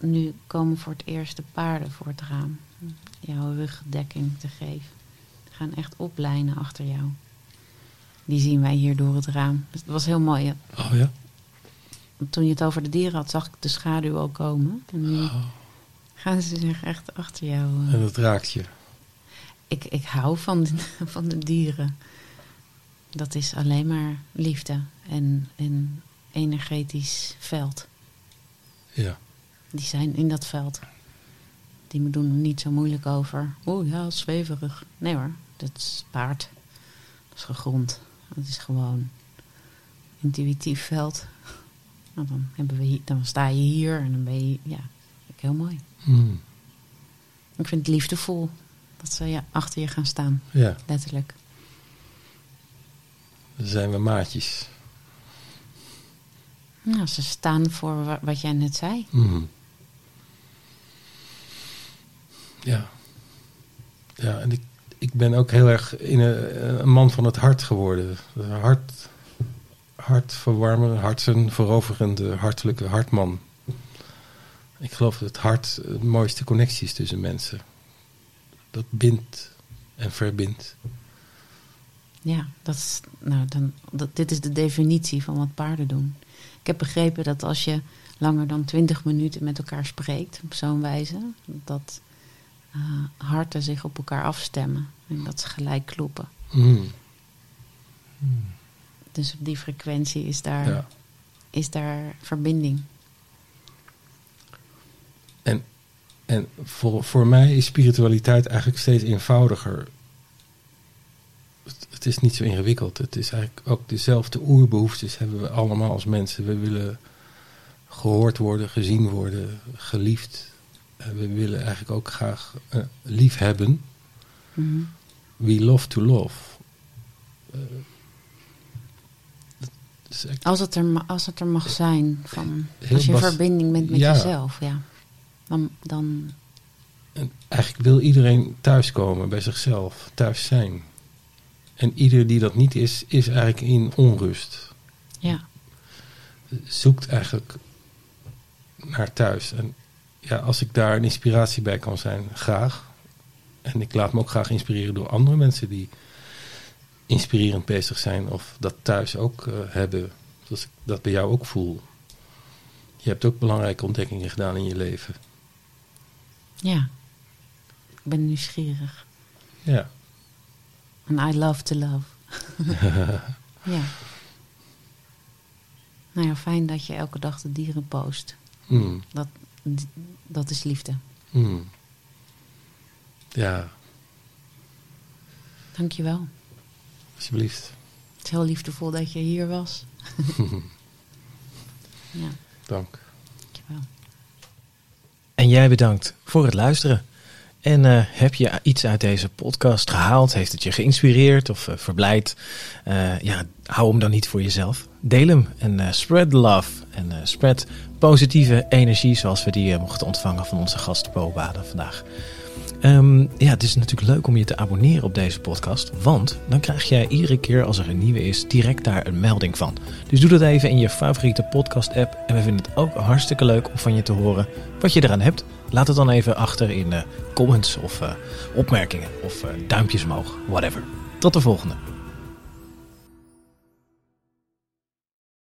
Speaker 1: nu komen voor het eerst de paarden voor het raam. Jouw rugdekking te geven. Die gaan echt oplijnen achter jou. Die zien wij hier door het raam. Dus dat was heel mooi.
Speaker 3: oh ja.
Speaker 1: Toen je het over de dieren had, zag ik de schaduw al komen. En nu
Speaker 3: Oh,
Speaker 1: gaan ze zich echt achter jou. eh.
Speaker 3: en dat raakt je.
Speaker 1: Ik, ik hou van de, van de dieren. Dat is alleen maar liefde en een energetisch veld.
Speaker 3: Ja.
Speaker 1: Die zijn in dat veld. Die me doen niet zo moeilijk over. Oeh ja, zweverig. Nee hoor, dat is paard. Dat is gegrond. Dat is gewoon intuïtief veld. Nou, dan, hebben we hier, dan sta je hier en dan ben je... Ja, vind ik heel mooi.
Speaker 3: Hmm.
Speaker 1: Ik vind het liefdevol dat ze ja, achter je gaan staan,
Speaker 3: Ja,
Speaker 1: letterlijk.
Speaker 3: dan zijn we maatjes.
Speaker 1: Nou, ze staan voor wa- wat jij net zei.
Speaker 3: Hmm. Ja. Ja, en ik, ik ben ook heel erg in een, man van het hart geworden. Hart, hartverwarmer, harten veroverende, hartelijke hartman. Ik geloof dat het hart de mooiste connectie is tussen mensen. Dat bindt en verbindt.
Speaker 1: Ja, dat is, nou, dan, dat, dit is de definitie van wat paarden doen. Ik heb begrepen dat als je langer dan 20 minuten met elkaar spreekt, op zo'n wijze, dat harten zich op elkaar afstemmen en dat ze gelijk kloppen.
Speaker 3: Hmm.
Speaker 1: Dus op die frequentie is daar,
Speaker 3: Ja.
Speaker 1: is daar verbinding.
Speaker 3: En, en voor, voor mij is spiritualiteit eigenlijk steeds eenvoudiger. Het, het is niet zo ingewikkeld. Het is eigenlijk ook dezelfde oerbehoeftes hebben we allemaal als mensen. We willen gehoord worden, gezien worden, geliefd. We willen eigenlijk ook graag eh, lief hebben.
Speaker 1: Mhm.
Speaker 3: We love to love. Eh,
Speaker 1: Als, het er, als het er mag zijn, van, als je in verbinding bent met
Speaker 3: Ja.
Speaker 1: jezelf, ja. Dan, dan,
Speaker 3: En eigenlijk wil iedereen thuiskomen bij zichzelf, thuis zijn. En ieder die dat niet is, is eigenlijk in onrust.
Speaker 1: ja.
Speaker 3: Zoekt eigenlijk naar thuis. En ja, als ik daar een inspiratie bij kan zijn, graag. En ik laat me ook graag inspireren door andere mensen die inspirerend bezig zijn of dat thuis ook eh, hebben. Zoals ik dat bij jou ook voel. Je hebt ook belangrijke ontdekkingen gedaan in je leven.
Speaker 1: ja. Ik ben nieuwsgierig.
Speaker 3: Ja.
Speaker 1: En I love to love. ja. Nou ja, fijn dat je elke dag de dieren post.
Speaker 3: Mm.
Speaker 1: Dat, dat is liefde.
Speaker 3: Mm. Ja,
Speaker 1: Dankjewel.
Speaker 3: alsjeblieft.
Speaker 1: Het is heel liefdevol dat je hier was. ja,
Speaker 3: Dank.
Speaker 1: dankjewel.
Speaker 2: En jij bedankt voor het luisteren. En eh, heb je iets uit deze podcast gehaald? Heeft het je geïnspireerd of eh, verblijd? Eh, ja, hou hem dan niet voor jezelf. Deel hem en eh, spread the love. En eh, spread positieve energie zoals we die eh, mochten ontvangen van onze gast vandaag. Ehm, ja, het is natuurlijk leuk om je te abonneren op deze podcast. Want dan krijg jij iedere keer als er een nieuwe is, direct daar een melding van. Dus doe dat even in je favoriete podcast app. En we vinden het ook hartstikke leuk om van je te horen wat je eraan hebt. Laat het dan even achter in de comments of eh, opmerkingen of eh, duimpjes omhoog. Whatever. Tot de volgende.